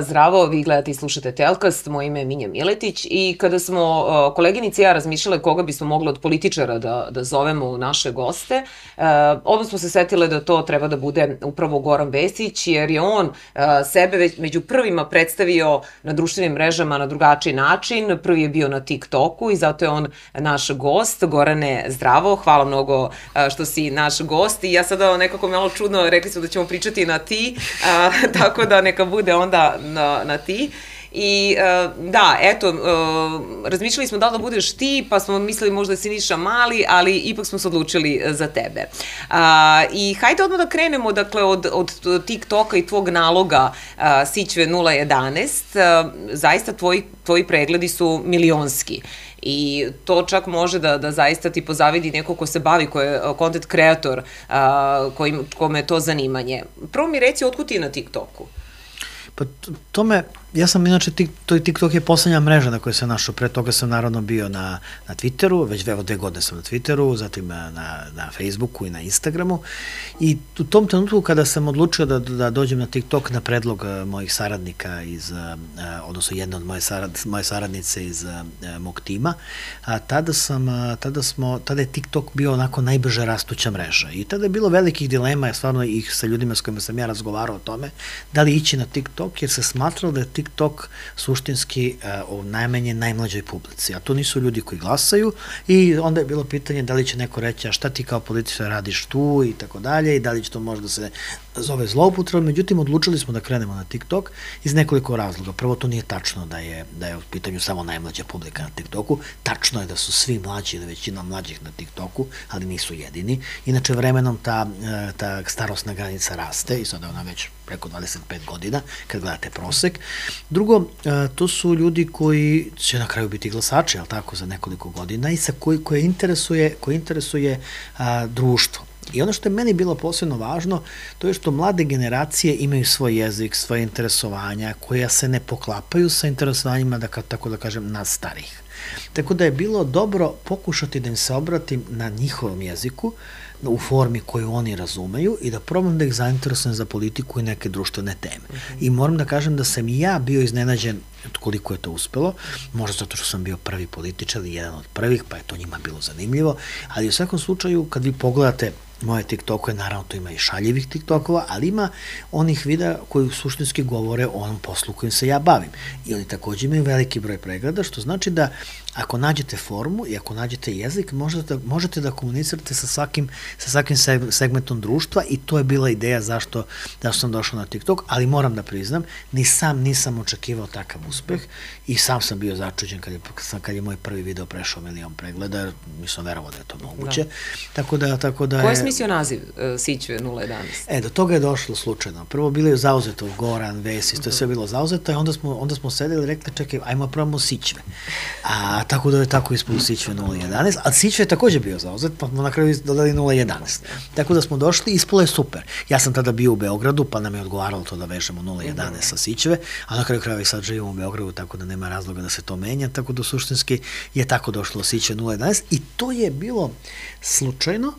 Zdravo, vi gledate i slušate Telkast, moje ime je Minja Miletić i kada smo koleginici i ja razmišljale koga bismo mogli od političara da, da zovemo u naše goste, odmah smo se setile da to treba da bude upravo Goran Vesić, jer je on sebe već među prvima predstavio na društvenim mrežama na drugačiji način. Prvi je bio na TikToku i zato je on naš gost. Gorane, zdravo, hvala mnogo što si naš gost i ja sada nekako malo čudno rekli smo da ćemo pričati na ti, tako da neka bude onda na, na ti. I uh, da, eto, uh, razmišljali smo da li da budeš ti, pa smo mislili možda da si Niša Mali, ali ipak smo se odlučili e, za tebe. Uh, I hajde odmah da krenemo, dakle, od, od TikToka i tvog naloga uh, Sićve 011. Uh, zaista tvoji, tvoji pregledi su milionski. I to čak može da, da zaista ti pozavidi neko ko se bavi, ko je content kreator, uh, kojim, kome je to zanimanje. Prvo mi reci, otkud ti na TikToku? Pa to me, ja sam inače, to TikTok je poslednja mreža na kojoj sam našao, pre toga sam naravno bio na, na Twitteru, već evo dve godine sam na Twitteru, zatim na, na Facebooku i na Instagramu. I u tom trenutku kada sam odlučio da, da dođem na TikTok na predlog uh, mojih saradnika iz, uh, odnosno jedna od moje, sarad, moje saradnice iz mog tima, a tada sam, tada smo, tada je TikTok bio onako najbrže rastuća mreža. I tada je bilo velikih dilema, stvarno ih sa ljudima s kojima sam ja razgovarao o tome, da li ići na TikTok, jer se smatralo da je TikTok suštinski uh, najmanje najmlađoj publici, a to nisu ljudi koji glasaju i onda je bilo pitanje da li će neko reći a šta ti kao političar radiš tu i tako dalje i da li će to možda se zove zloupotreba, međutim odlučili smo da krenemo na TikTok iz nekoliko razloga. Prvo to nije tačno da je da je u pitanju samo najmlađa publika na TikToku, tačno je da su svi mlađi ili većina mlađih na TikToku, ali nisu jedini. Inače vremenom ta, e, ta starosna granica raste i sada ona već preko 25 godina, kad gledate prosek. Drugo, e, to su ljudi koji će na kraju biti glasači, ali tako, za nekoliko godina i sa koji, koje interesuje, koje interesuje a, društvo. I ono što je meni bilo posebno važno, to je što mlade generacije imaju svoj jezik, svoje interesovanja, koja se ne poklapaju sa interesovanjima, da, tako da kažem, nas starih. Tako da je bilo dobro pokušati da im se obratim na njihovom jeziku, u formi koju oni razumeju i da probam da ih zainteresujem za politiku i neke društvene teme. Mm -hmm. I moram da kažem da sam i ja bio iznenađen koliko je to uspelo, možda zato što sam bio prvi političar ili jedan od prvih, pa je to njima bilo zanimljivo, ali u svakom slučaju kad vi pogledate moje TikTokove, naravno to ima i šaljivih TikTokova, ali ima onih videa koji suštinski govore o onom poslu kojim se ja bavim. I oni takođe imaju veliki broj pregleda, što znači da ako nađete formu i ako nađete jezik, možete, možete da komunicirate sa svakim, sa svakim segmentom društva i to je bila ideja zašto, zašto sam došao na TikTok, ali moram da priznam, ni sam nisam očekivao takav i sam sam bio začuđen kad je, kad je moj prvi video prešao milion pregleda, jer nisam verovao da je to moguće. Da. Tako da, tako da Ko je smislio naziv uh, Sićve 011? E, do toga je došlo slučajno. Prvo bilo je zauzeto Goran, Vesis, to je sve bilo zauzeto i onda smo, onda smo sedeli i rekli, čekaj, ajmo probamo Sićve. A tako da je tako ispalo Sićve 011, a Sićve je takođe bio zauzet, pa smo na kraju dodali 011. Tako da smo došli, ispalo je super. Ja sam tada bio u Beogradu, pa nam je odgovaralo to da vežemo 011 sa Sićve, a na kraju krajeva i sad živimo u Beogradu, tako da nema razloga da se to menja, tako da suštinski je tako došlo Sićve 011 i to je bilo slučajno,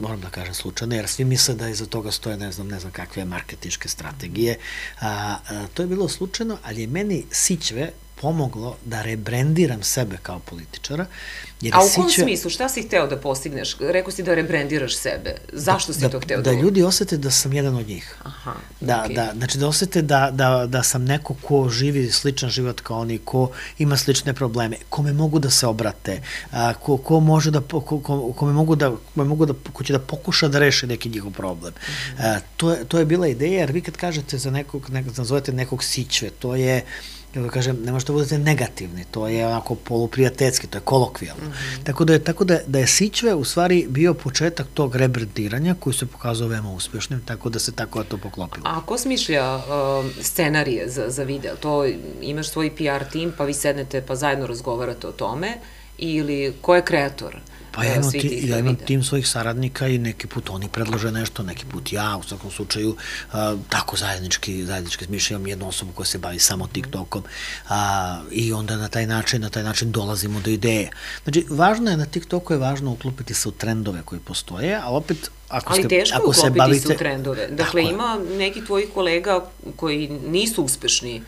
moram da kažem slučajno, jer svi misle da iza toga stoje ne znam, ne znam kakve marketičke strategije. A, a, to je bilo slučajno, ali je meni Sićve pomoglo da rebrendiram sebe kao političara. Jer A u kom sića... smislu? Šta si hteo da postigneš? Rekao si da rebrendiraš sebe. Zašto da, si da, to hteo da... Da ljudi osete da sam jedan od njih. Aha, da, okay. da, znači da osete da, da, da sam neko ko živi sličan život kao oni, ko ima slične probleme, kome mogu da se obrate, a, ko, ko može da, ko, ko, kome mogu da, kome mogu da, ko će da pokuša da reši neki njihov problem. Mm -hmm. a, to, je, to je bila ideja, jer vi kad kažete za nekog, nekog nazovete nekog sićve, to je da kažem, ne možete da budete negativni, to je onako poluprijateljski, to je kolokvijalno. Mm -hmm. Tako da je, tako da, da je Sićve u stvari bio početak tog rebrandiranja koji se pokazao veoma uspešnim, tako da se tako to poklopilo. A ko smišlja uh, scenarije za, za video? To imaš svoj PR tim, pa vi sednete pa zajedno razgovarate o tome, ili ko je kreator? Pa ja imam, ti, ja imam tim svojih saradnika i neki put oni predlože nešto, neki put ja, u svakom slučaju, a, tako zajednički, zajednički smišljam jednu osobu koja se bavi samo TikTokom a, i onda na taj način, na taj način dolazimo do ideje. Znači, važno je na TikToku je važno uklopiti se u trendove koji postoje, a opet ako Ali ste, teško je ako se uklopiti bavite, se u trendove. Dakle, Tako ima neki tvojih kolega koji nisu uspešni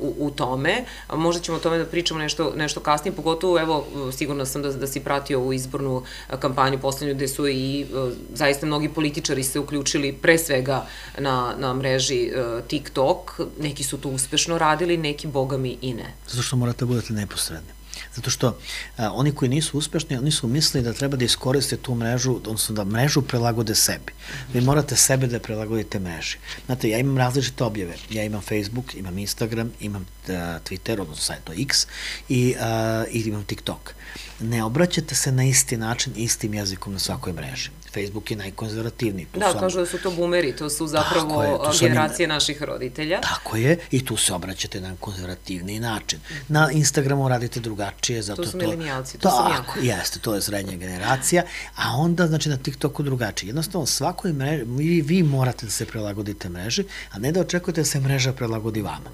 u, u tome. Možda ćemo o tome da pričamo nešto, nešto kasnije, pogotovo, evo, sigurno sam da, da si pratio ovu izbornu kampanju poslednju, gde su i zaista mnogi političari se uključili pre svega na, na mreži TikTok. Neki su to uspešno radili, neki, boga mi, i ne. Zato što morate da budete neposredni. Zato što a, oni koji nisu uspešni, oni su mislili da treba da iskoriste tu mrežu, odnosno da mrežu prelagode sebi. Vi morate sebe da prilagodite mreži. Znate, ja imam različite objave. Ja imam Facebook, imam Instagram, imam a, Twitter, odnosno sad to X, i, a, i imam TikTok. Ne obraćate se na isti način, istim jezikom na svakoj mreži. Facebook je najkonzervativniji. Tu Da, sam- kažu da su to boomeri, to su zapravo je, to i- generacije naših roditelja. Tako je, i tu se obraćate na konzervativni način. Na Instagramu radite drugačije, zato to... su milenijalci, to sam ja. Tako, jeste, to je srednja generacija, a onda, znači, na TikToku drugačije. Jednostavno, svakoj mreži, vi, vi morate da se prilagodite mreži, a ne da očekujete da se mreža prilagodi vama.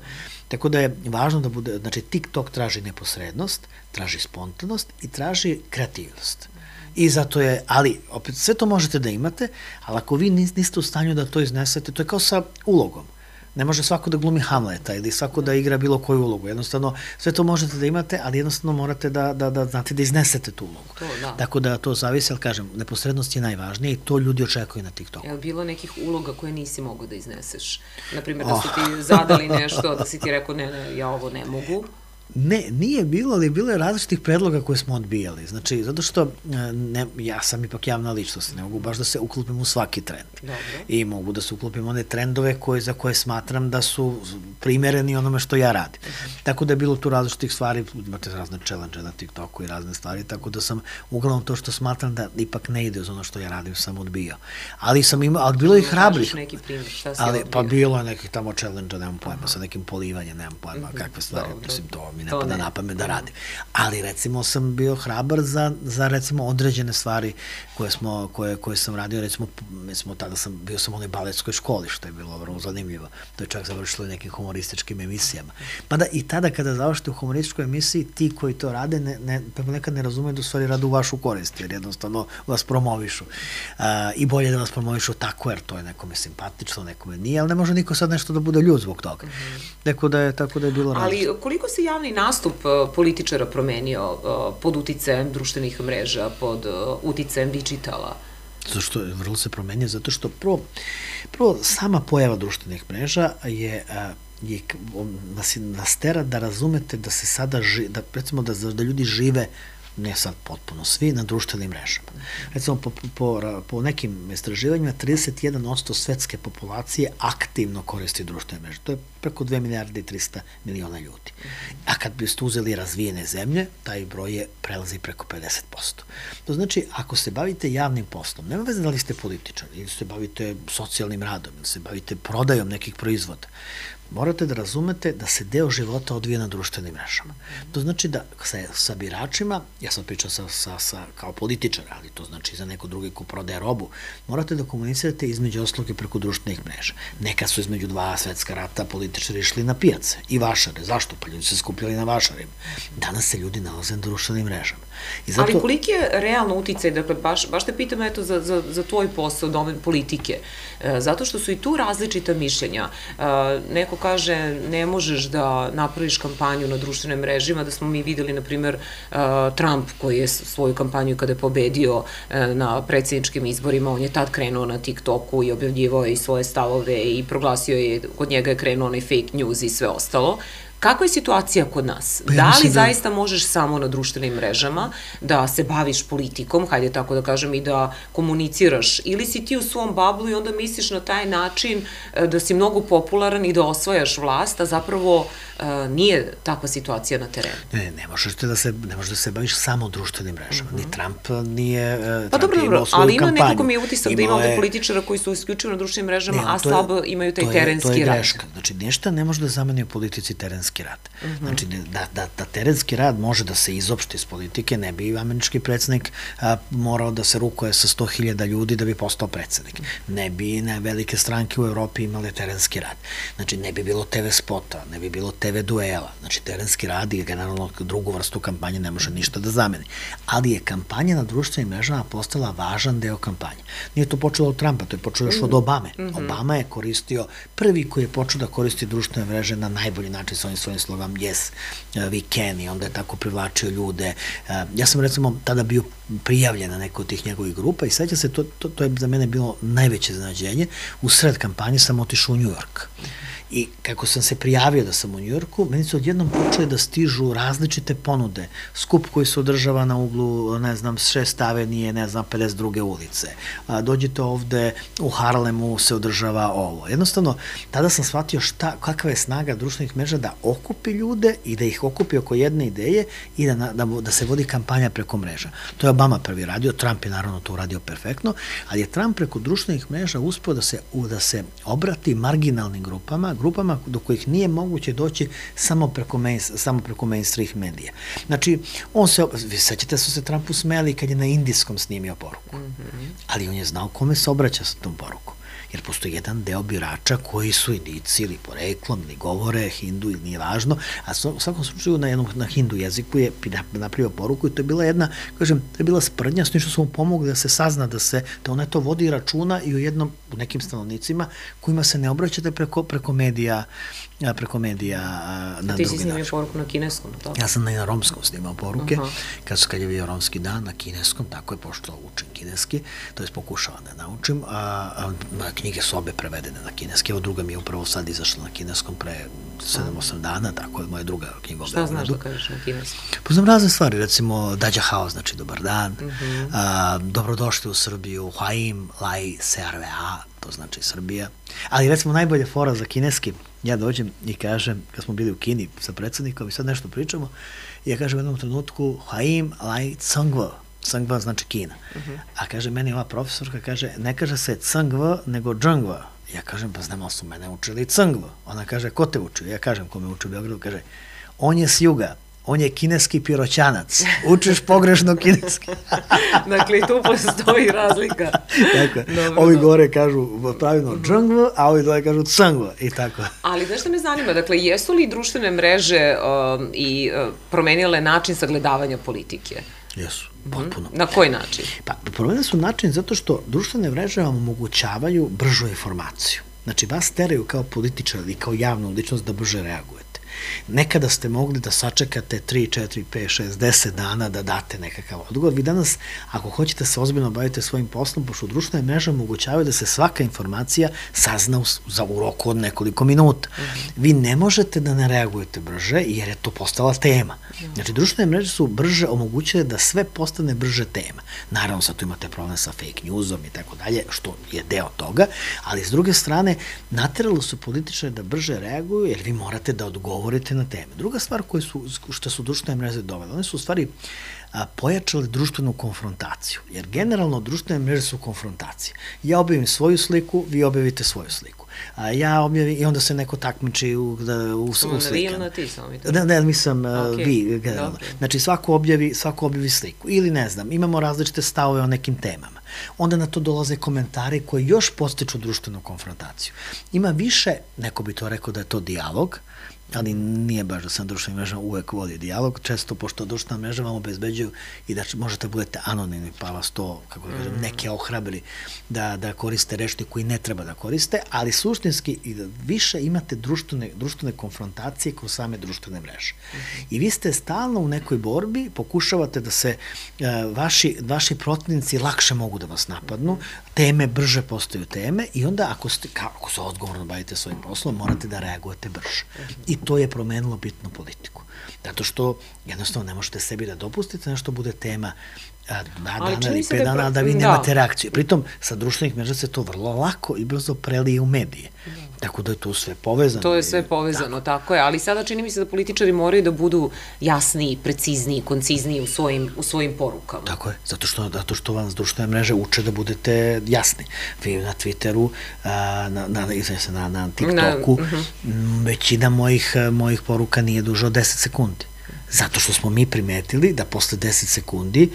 Tako da je važno da bude, znači TikTok traži neposrednost, traži spontanost i traži kreativnost. I zato je, ali opet sve to možete da imate, ali ako vi nis- niste u stanju da to iznesete, to je kao sa ulogom. Ne može svako da glumi Hamleta ili svako da igra bilo koju ulogu. Jednostavno, sve to možete da imate, ali jednostavno morate da, da, da znate da iznesete tu ulogu. To, da. Tako da to zavisi, ali kažem, neposrednost je najvažnija i to ljudi očekuju na TikToku. Je li bilo nekih uloga koje nisi mogao da izneseš? Naprimjer, da su ti zadali nešto, da si ti rekao, ne, ne, ja ovo ne mogu. Ne, nije bilo, ali bilo je različitih predloga koje smo odbijali. Znači, zato što e, ne, ja sam ipak javna ličnost, ne mogu baš da se uklopim u svaki trend. Dobro. I mogu da se uklopim u one trendove koje, za koje smatram da su primereni onome što ja radim. Tako da je bilo tu različitih stvari, imate razne challenge na TikToku i razne stvari, tako da sam uglavnom to što smatram da ipak ne ide uz ono što ja radim, sam odbijao. Ali sam imao, ali bilo je i hrabrih. Neki primjer, šta si Ali, odbio? pa bilo je nekih tamo challenge nemam pojma, sa nekim polivanjem, nemam pojma, kakve stvari, dobro. mislim, to mi ne To pada ne. na pamet da radim. Ali, recimo, sam bio hrabar za, za recimo, određene stvari koje, smo, koje, koje sam radio, recimo, recimo, tada sam, bio sam u onoj baletskoj školi, što je bilo vrlo zanimljivo. To je čak završilo i nekim humorističkim emisijama. Mada i tada kada završite u humorističkoj emisiji, ti koji to rade, ne, ne, nekad ne razumeju da u stvari rade u vašu korist, jer jednostavno vas promovišu. Uh, I bolje da vas promovišu tako, jer to je nekome simpatično, nekome nije, ali ne može niko sad nešto da bude ljud zbog toga. Tako da je, tako da je bilo različito. Ali koliko se javni nastup uh, političara promenio uh, pod uticajem društvenih mreža, pod uh, uticajem digitala? Zato što je vrlo se promenio, zato što prvo, prvo sama pojava društvenih mreža je je, nas, nas tera da razumete da se sada ži, da recimo da, da ljudi žive ne sad potpuno svi, na društvenim mrežama. Recimo, po, po, po nekim istraživanjima, 31% svetske populacije aktivno koristi društvene mreže. To je preko 2 milijarde i 300 miliona ljudi. A kad biste uzeli razvijene zemlje, taj broj je prelazi preko 50%. To znači, ako se bavite javnim poslom, nema veze da li ste političar, ili se bavite socijalnim radom, ili se bavite prodajom nekih proizvoda, morate da razumete da se deo života odvija na društvenim mrežama. To znači da sa, sa biračima, ja sam pričao sa, sa, sa, kao političar, ali to znači za neko drugi ko prodaje robu, morate da komunicirate između osloge preko društvenih mreža. Neka su između dva svetska rata političari išli na pijace i vašare. Zašto? Pa ljudi se skupljali na vašarima. Danas se ljudi nalaze na društvenim mrežama. I Zato... Ali koliki je realno uticaj, dakle, baš, baš te pitam eto za, za, za tvoj posao, domen politike, e, zato što su i tu različita mišljenja. E, neko kaže, ne možeš da napraviš kampanju na društvenim mrežima, da smo mi videli, na primer, e, Trump koji je svoju kampanju kada je pobedio e, na predsjedničkim izborima, on je tad krenuo na TikToku i objavljivao i svoje stavove i proglasio je, kod njega je krenuo onaj fake news i sve ostalo. Kakva je situacija kod nas? Pa ja da li da- zaista možeš samo na društvenim mrežama da se baviš politikom, hajde tako da kažem, i da komuniciraš, ili si ti u svom bablu i onda misliš na taj način e, da si mnogo popularan i da osvajaš vlast, a zapravo e, nije takva situacija na terenu? Ne, ne možeš da se ne možeš da se baviš samo društvenim mrežama. Ni Trump nije e, Pa Trump dobro, dobro, ali ima kampanju. nekako mi je utisak da ima ovde je- političara koji su isključivo na društvenim mrežama, Ne, a slabo imaju taj to je- terenski To je rad. greška. Znači, ništa ne može da zameni u politici terenski terenski rad. Mm -hmm. Znači, da, da, da terenski rad može da se izopšte iz politike, ne bi američki predsednik a, morao da se rukuje sa 100.000 ljudi da bi postao predsednik. Ne bi ne, velike stranke u Evropi imale terenski rad. Znači, ne bi bilo TV spota, ne bi bilo TV duela. Znači, terenski rad i generalno drugu vrstu kampanje ne može ništa da zameni. Ali je kampanja na društvenim mrežama postala važan deo kampanje. Nije to počelo od Trumpa, to je počelo još od mhm. Obame. Mm -hmm. Obama je koristio, prvi koji je počeo da koristi društvene mreže na najbolji način sa ovim svojim slogom Yes, uh, we can i onda je tako privlačio ljude. Uh, ja sam recimo tada bio prijavljen na neko od tih njegovih grupa i seća se, to, to, to je za mene bilo najveće znađenje. U sred kampanje sam otišao u New York. I kako sam se prijavio da sam u Njujorku, meni su odjednom počele da stižu različite ponude. Skup koji se održava na uglu, ne znam, šest avenije, ne znam, 52. ulice. A, dođite ovde, u Harlemu se održava ovo. Jednostavno, tada sam shvatio šta, kakva je snaga društvenih mreža da okupi ljude i da ih okupi oko jedne ideje i da, da, da se vodi kampanja preko mreža. To je Obama prvi radio, Trump je naravno to uradio perfektno, ali je Trump preko društvenih mreža uspeo da se, da se obrati marginalnim grupama, grupama do kojih nije moguće doći samo preko, main, samo preko mainstream medija. Znači, on se, vi sećate su se Trumpu smeli kad je na indijskom snimio poruku, mm -hmm. ali on je znao kome se obraća sa tom porukom jer postoji jedan deo birača koji su indici ili poreklom, ili govore hindu ili nije važno, a u svakom slučaju na jednom na hindu jeziku je napravio poruku i to je bila jedna, kažem, to je bila sprdnja, s što su mu pomogli da se sazna, da se, da ona to vodi računa i u jednom, u nekim stanovnicima kojima se ne obraćate preko, preko medija, preko medija na drugi način. Ti si snimio poruku na kineskom, to? Ja sam na romskom snimao poruke, uh -huh. kad, su, kad je bio romski dan na kineskom, tako je, pošto učim kineski, to je pokušavam da naučim, a, a, a knjige su obe prevedene na kineski, evo druga mi je upravo sad izašla na kineskom pre 7-8 dana, tako je moja druga knjiga. Šta znaš da kažeš na kineskom? Poznam razne stvari, recimo Dađa Hao, znači dobar dan, uh mhm. -huh. a, dobrodošli u Srbiju, Huaim Lai Servea, to znači Srbija. Ali recimo najbolje fora za kineski, ja dođem i kažem, kad smo bili u Kini sa predsednikom i sad nešto pričamo, ja kažem u jednom trenutku Haim Lai Tsangwa, Tsangwa znači Kina. Uh mhm. -huh. A kaže meni ova profesorka, kaže, ne kaže se Tsangwa, nego Zhengwa. Ja kažem, pa znam, su mene učili Tsangwa. Ona kaže, ko te uči? Ja kažem, ko me uči u Beogradu, kaže, on je s juga, on je kineski piroćanac. Učiš pogrešno kineski. dakle, tu postoji razlika. tako. Dobro, ovi gore kažu pravilno džungva, a ovi dole kažu cangva i tako. Ali znaš šta me zanima? Dakle, jesu li društvene mreže uh, i uh, promenile način sagledavanja politike? Jesu, mhm. potpuno. Na koji način? Pa, promenile su način zato što društvene mreže vam omogućavaju bržu informaciju. Znači, vas teraju kao političar ili kao javnu ličnost da brže reaguje. Nekada ste mogli da sačekate 3, 4, 5, 6, 10 dana da date nekakav odgovor. Vi danas, ako hoćete da se ozbiljno bavite svojim poslom, pošto društvene mreže omogućavaju da se svaka informacija sazna u, za u roku od nekoliko minuta. -hmm. Vi ne možete da ne reagujete brže, jer je to postala tema. Znači, društvene mreže su brže omogućile da sve postane brže tema. Naravno, sad tu imate problem sa fake newsom i tako dalje, što je deo toga, ali s druge strane, nateralo su političare da brže reaguju, jer vi morate da odgovorite govorite na teme. Druga stvar koje su, što su društvene mreže dovele, one su u stvari a, pojačale društvenu konfrontaciju. Jer generalno društvene mreže su konfrontacije. Ja objavim svoju sliku, vi objavite svoju sliku. A ja objavim i onda se neko takmiči u, da, u, u slikama. ti samo i to? Ne, ne, mislim okay. vi, generalno. Okay. Znači svako objavi, svako objavi sliku. Ili ne znam, imamo različite stavove o nekim temama. Onda na to dolaze komentari koji još postiču društvenu konfrontaciju. Ima više, neko bi to rekao da je to dijalog, ali nije baš da sam društvenim mrežama uvek vodi dijalog, često pošto društvena mreža vam obezbeđuju i da možete da budete anonimni, pa vas to, kako da kažem, mm. neke ohrabri da, da koriste rešti koji ne treba da koriste, ali suštinski i da više imate društvene, društvene konfrontacije kroz same društvene mreže. -hmm. I vi ste stalno u nekoj borbi, pokušavate da se uh, vaši, vaši protivnici lakše mogu da vas napadnu, teme brže postaju teme i onda ako, ste, ako se odgovorno bavite svojim poslom, morate da reagujete brže. I to je promenilo bitnu politiku. Zato što jednostavno ne možete sebi da dopustite nešto bude tema dva dana ili pet da dana, da vi da. nemate reakciju. Pritom, sa društvenih mreža se to vrlo lako i brzo prelije u medije. Da. Tako da je to sve povezano. To je sve povezano, tako. tako je. Ali sada čini mi se da političari moraju da budu jasniji, precizniji, koncizniji u svojim, u svojim porukama. Tako je, zato što, zato što vas društvene mreže uče da budete jasni. Vi na Twitteru, na, na, na, na, na TikToku, na, uh -huh. većina mojih, mojih poruka nije duže od 10 sekundi. Zato što smo mi primetili da posle 10 sekundi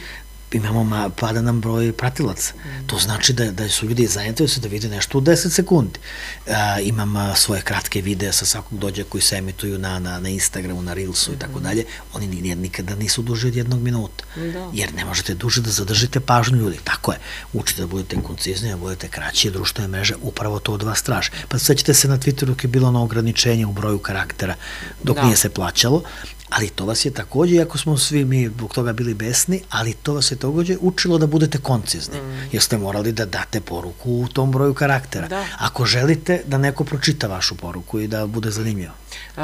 imamo ma, pada nam broj pratilaca. Mm. To znači da, da su ljudi zainteresovani da vide nešto u 10 sekundi. A, imam a, svoje kratke videe sa svakog dođa koji se emituju na, na, na Instagramu, na Reelsu mm. i tako dalje. Oni nikada nisu duže od jednog minuta. Da. Jer ne možete duže da zadržite pažnju ljudi. Tako je. Učite da budete koncizni, da budete kraći, društvene mreže upravo to od vas traže. Pa sećate se na Twitteru kad je bilo na ograničenje u broju karaktera dok da. nije se plaćalo, Ali to vas je takođe, iako smo svi mi zbog toga bili besni, ali to vas je takođe učilo da budete koncizni. Mm. Jer ste morali da date poruku u tom broju karaktera. Da. Ako želite da neko pročita vašu poruku i da bude zanimljivo. Um,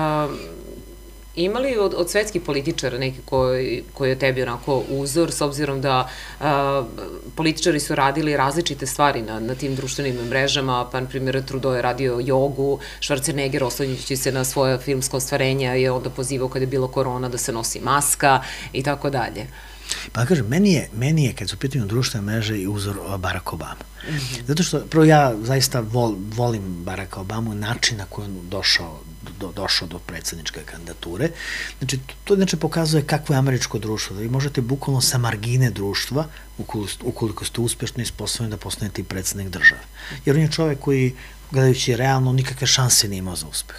Imali od, od svetskih političara neki koji, koji je tebi onako uzor, s obzirom da a, političari su radili različite stvari na, na tim društvenim mrežama, pa na primjer Trudeau je radio jogu, Schwarzenegger oslanjujući se na svoje filmsko ostvarenja je onda pozivao kada je bilo korona da se nosi maska i tako dalje. Pa da kažem, meni je, meni je kad su pitanju društvene mreže i uzor Barack Obama. Mm -hmm. Zato što, prvo ja zaista vol, volim Barack Obama, način na koji on došao do, došao do predsedničke kandidature. Znači, to znači pokazuje kakvo je američko društvo, da vi možete bukvalno sa margine društva, ukoliko, ukoliko ste uspešni i sposobni da postanete i predsednik države. Jer on je čovek koji, gledajući realno, nikakve šanse nije imao za uspeh.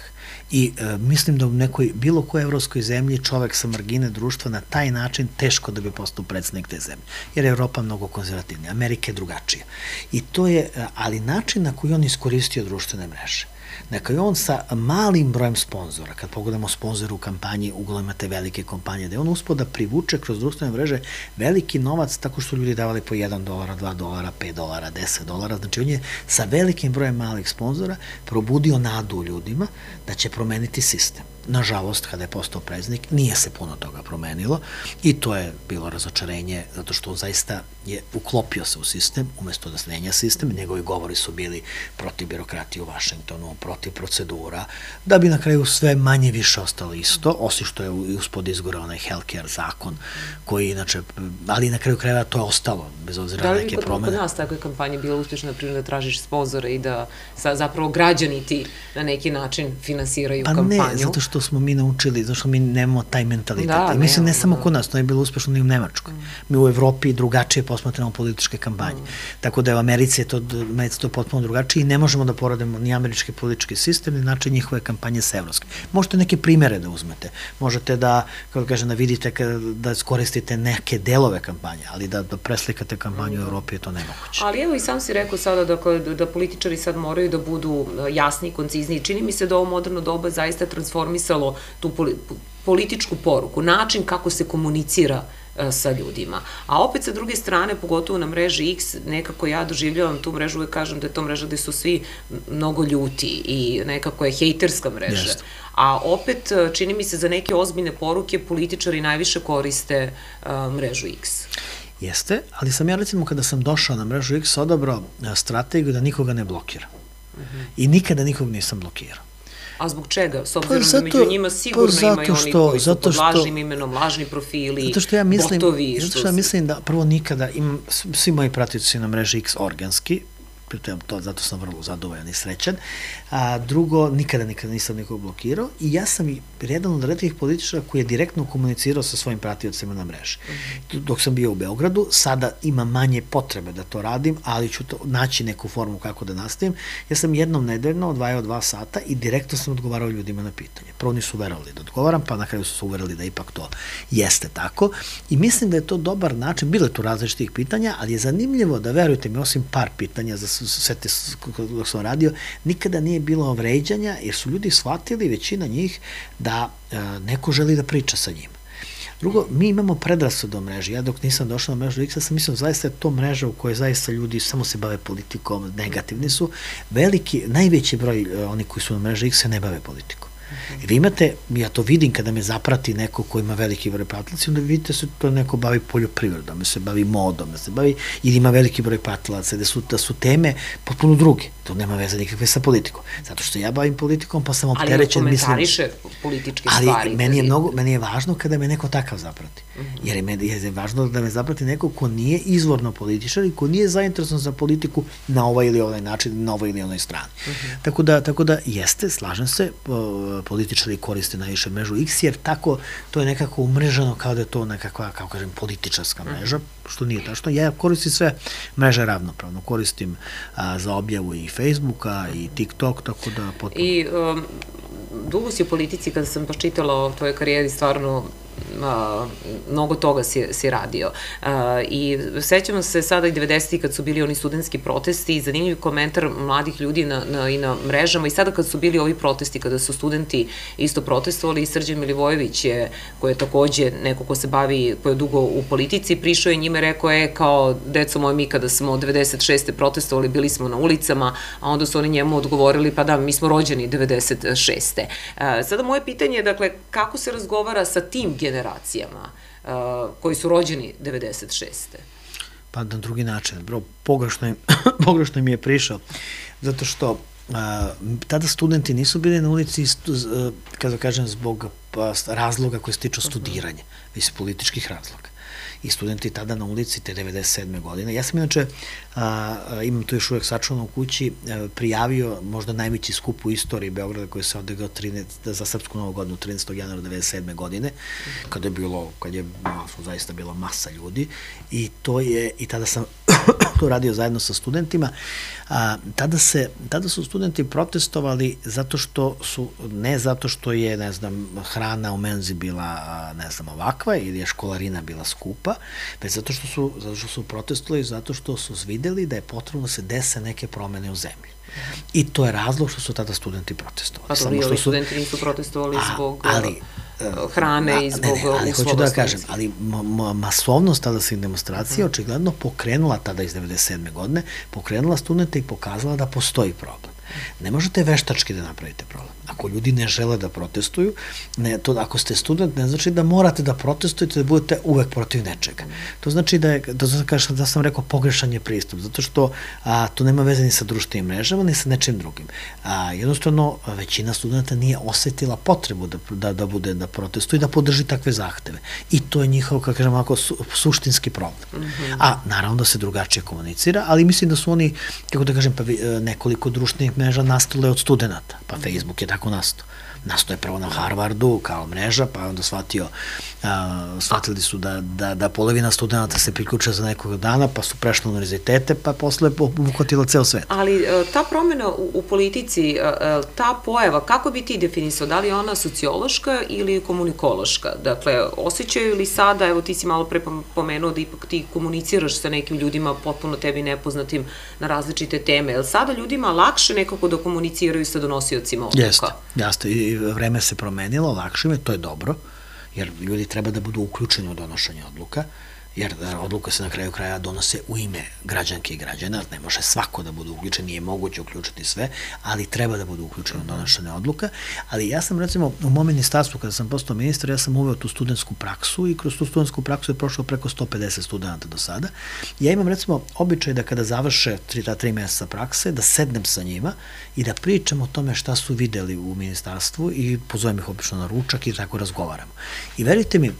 I e, mislim da u nekoj, bilo kojoj evropskoj zemlji čovek sa margine društva na taj način teško da bi postao predsednik te zemlje. Jer je Evropa mnogo konzervativnija, Amerika je drugačija. I to je, e, ali način na koji on iskoristio društvene mreže Neka je on sa malim brojem sponzora, kad pogledamo sponzore u kampanji, uglavnom imate velike kompanije, da je on uspio da privuče kroz društvene mreže veliki novac tako što ljudi davali po 1 dolara, 2 dolara, 5 dolara, 10 dolara. Znači on je sa velikim brojem malih sponzora probudio nadu ljudima da će promeniti sistem. Nažalost, kada je postao preznik, nije se puno toga promenilo i to je bilo razočarenje zato što on zaista je uklopio se u sistem umesto da smenja sistem. Njegovi govori su bili protiv birokratije u Vašingtonu, protiv procedura, da bi na kraju sve manje više ostalo isto, osim što je uspod izgora onaj healthcare zakon, koji inače, ali na kraju krajeva to je ostalo, bez obzira na neke promene. Da li kod nas takve kampanje bilo uspešno, na primjer, da tražiš sponzore i da sa, zapravo građani ti na neki način finansiraju pa kampanju? Pa ne, zato što smo mi naučili, zato što mi nemamo taj mentalitet. Da, I mislim, ne, ne samo da. kod nas, to je bilo uspešno i u Nemačkoj. Mm. Mi u Evropi drugačije posmatramo političke kampanje. Mm. Tako da je u Americi je to, Americi to potpuno drugačije i ne možemo da poradimo ni američki sistem, ni način njihove kampanje sa evropskim. Možete neke primere da uzmete. Možete da, kako kažem, da vidite, da koristite neke delove kampanje, ali da, da preslikate kampanju u Evropi je to nemoguće. Ali evo i sam si rekao sada da, da političari sad moraju da budu jasni i koncizni. Čini mi se da ovo moderno doba zaista transformisa pisalo tu političku poruku, način kako se komunicira e, sa ljudima. A opet sa druge strane, pogotovo na mreži X, nekako ja doživljavam tu mrežu, uvek kažem da je to mreža gde su svi mnogo ljuti i nekako je hejterska mreža. Jeste. A opet, e, čini mi se, za neke ozbiljne poruke političari najviše koriste uh, mrežu X. Jeste, ali sam ja recimo kada sam došao na mrežu X odabrao strategiju da nikoga ne blokira. Uh mhm. -huh. I nikada nikog nisam blokirao. A zbog čega? S obzirom pa zato, da među njima sigurno pa imaju oni što, koji su zato što, pod lažnim imenom, lažni profili, zato što ja mislim, botovi. Zato što ja mislim da prvo nikada, imam, svi moji pratioci na mreži X organski, pritom to, zato sam vrlo zadovoljan i srećan. A drugo, nikada, nikada nisam nikog blokirao i ja sam i jedan od redkih političara koji je direktno komunicirao sa svojim pratiocima na mreži. -hmm. Dok sam bio u Beogradu, sada ima manje potrebe da to radim, ali ću to, naći neku formu kako da nastavim. Ja sam jednom nedeljno odvajao dva sata i direktno sam odgovarao ljudima na pitanje. Prvo nisu verovali da odgovaram, pa na kraju su se uverili da ipak to jeste tako. I mislim da je to dobar način, bilo je tu različitih pitanja, ali je zanimljivo da verujte mi, osim par pitanja za sve te dok sam radio, nikada nije bilo vređanja, jer su ljudi shvatili, većina njih, da e, neko želi da priča sa njim. Drugo, mi imamo predrasud o mreži. Ja dok nisam došao na mrežu X, sam mislio zaista je to mreža u kojoj zaista ljudi samo se bave politikom, negativni su. Veliki, najveći broj uh, oni koji su na mreži X se ne bave politikom. I vi imate, ja to vidim kada me zaprati neko ko ima veliki broj pratilaca, onda vidite se to neko bavi poljoprivredom, da se bavi modom, da se bavi, ili ima veliki broj pratilaca, da su, da su teme potpuno druge. To nema veze nikakve sa politikom. Zato što ja bavim politikom, pa sam opterećen, mislim... Ali komentariše političke ali stvari. Ali meni je, mnogo, meni je važno kada me neko takav zaprati. Mm -hmm. Jer je, me, je važno da me zaprati neko ko nije izvorno političar i ko nije zainteresovan za politiku na ovaj ili onaj način, na ovoj ili onoj strani. Mm -hmm. tako, da, tako da jeste, slažem se, političari koriste najviše mrežu X, jer tako to je nekako umrežano kao da je to nekakva, kao kažem, političarska mhm. mreža, što nije tačno. Ja koristim sve mreže ravnopravno. Koristim a, za objavu i Facebooka i TikTok, tako da potpuno... I um, dugo si u politici, kada sam počitala o tvojoj karijeri, stvarno mnogo toga si, si radio. I sećamo se sada i 90. kad su bili oni studentski protesti i zanimljiv komentar mladih ljudi na, na, i na mrežama i sada kad su bili ovi protesti, kada su studenti isto protestovali i Srđan Milivojević je, koji je takođe neko ko se bavi, ko je dugo u politici, prišao je njime rekao je kao, deco moje, mi kada smo 96. protestovali, bili smo na ulicama, a onda su oni njemu odgovorili, pa da, mi smo rođeni 96. A, sada moje pitanje je, dakle, kako se razgovara sa tim generacijama uh, koji su rođeni 96. Pa na drugi način. Bro, pogrešno, im, pogrešno im je prišao. Zato što a, tada studenti nisu bili na ulici, uh, kada kažem, zbog pa, razloga koje se tiču studiranja, već političkih razloga i studenti tada na ulici te 97. godine. Ja sam inače, a, imam to još uvek sačuvano u kući, a, prijavio možda najveći skup u istoriji Beograda koji se odegrao 13, za srpsku novu godinu 13. januara 97. godine, kada je bilo, kad je zaista bila masa ljudi i to je, i tada sam to radio zajedno sa studentima, a, tada, se, tada su studenti protestovali zato što su, ne zato što je, ne znam, hrana u menzi bila, ne znam, ovakva ili je školarina bila skupa, već zato što su, zato što su protestovali, zato što su videli da je potrebno da se dese neke promene u zemlji. I to je razlog što su tada studenti protestovali. Pa to Samo što su, studenti nisu protestovali a, zbog ali, uh, hrane i zbog ne, ne, ali hoću da kažem, ali masovnost tada se demonstracija mm. očigledno pokrenula tada iz 97. godine, pokrenula studente i pokazala da postoji problem. Ne možete veštački da napravite problem. Ako ljudi ne žele da protestuju, ne, to, ako ste student, ne znači da morate da protestujete, da budete uvek protiv nečega. To znači da je, to znači da sam rekao, pogrešan je pristup, zato što a, to nema veze ni sa društvenim mrežama, ni sa nečim drugim. A, jednostavno, većina studenta nije osetila potrebu da, da, da bude, da protestuje, da podrži takve zahteve. I to je njihov, kako kažem, ako, su, suštinski problem. Mm -hmm. A, naravno da se drugačije komunicira, ali mislim da su oni, kako da kažem, pa, nekoliko društvenih мрежа настала од студената, па Facebook е тако настал. Nastao je prvo na Harvardu kao mreža, pa onda shvatio, a, shvatili su da, da, da polovina studenta se priključa za nekog dana, pa su prešli na univerzitete, pa posle uhvatila ceo svet. Ali e, ta promena u, u politici, e, e, ta pojava, kako bi ti definisao, da li je ona sociološka ili komunikološka? Dakle, osjećaju li sada, evo ti si malo pre pomenuo da ipak ti komuniciraš sa nekim ljudima potpuno tebi nepoznatim na različite teme, je li sada ljudima lakše nekako da komuniciraju sa donosiocima odluka? Jeste, jeste, i vreme se promenilo, lakše me, to je dobro, jer ljudi treba da budu uključeni u donošenje odluka, jer da, odluka se na kraju kraja donose u ime građanke i građana, ne može svako da bude uključen, nije moguće uključiti sve, ali treba da budu uključeni u mhm. donošenje odluka, ali ja sam recimo u mom ministarstvu kada sam postao ministar, ja sam uveo tu studentsku praksu i kroz tu studentsku praksu je prošlo preko 150 studenta do sada. Ja imam recimo običaj da kada završe tri, ta tri meseca prakse, da sednem sa njima i da pričam o tome šta su videli u ministarstvu i pozovem ih obično na ručak i tako razgovaramo. I verite mi,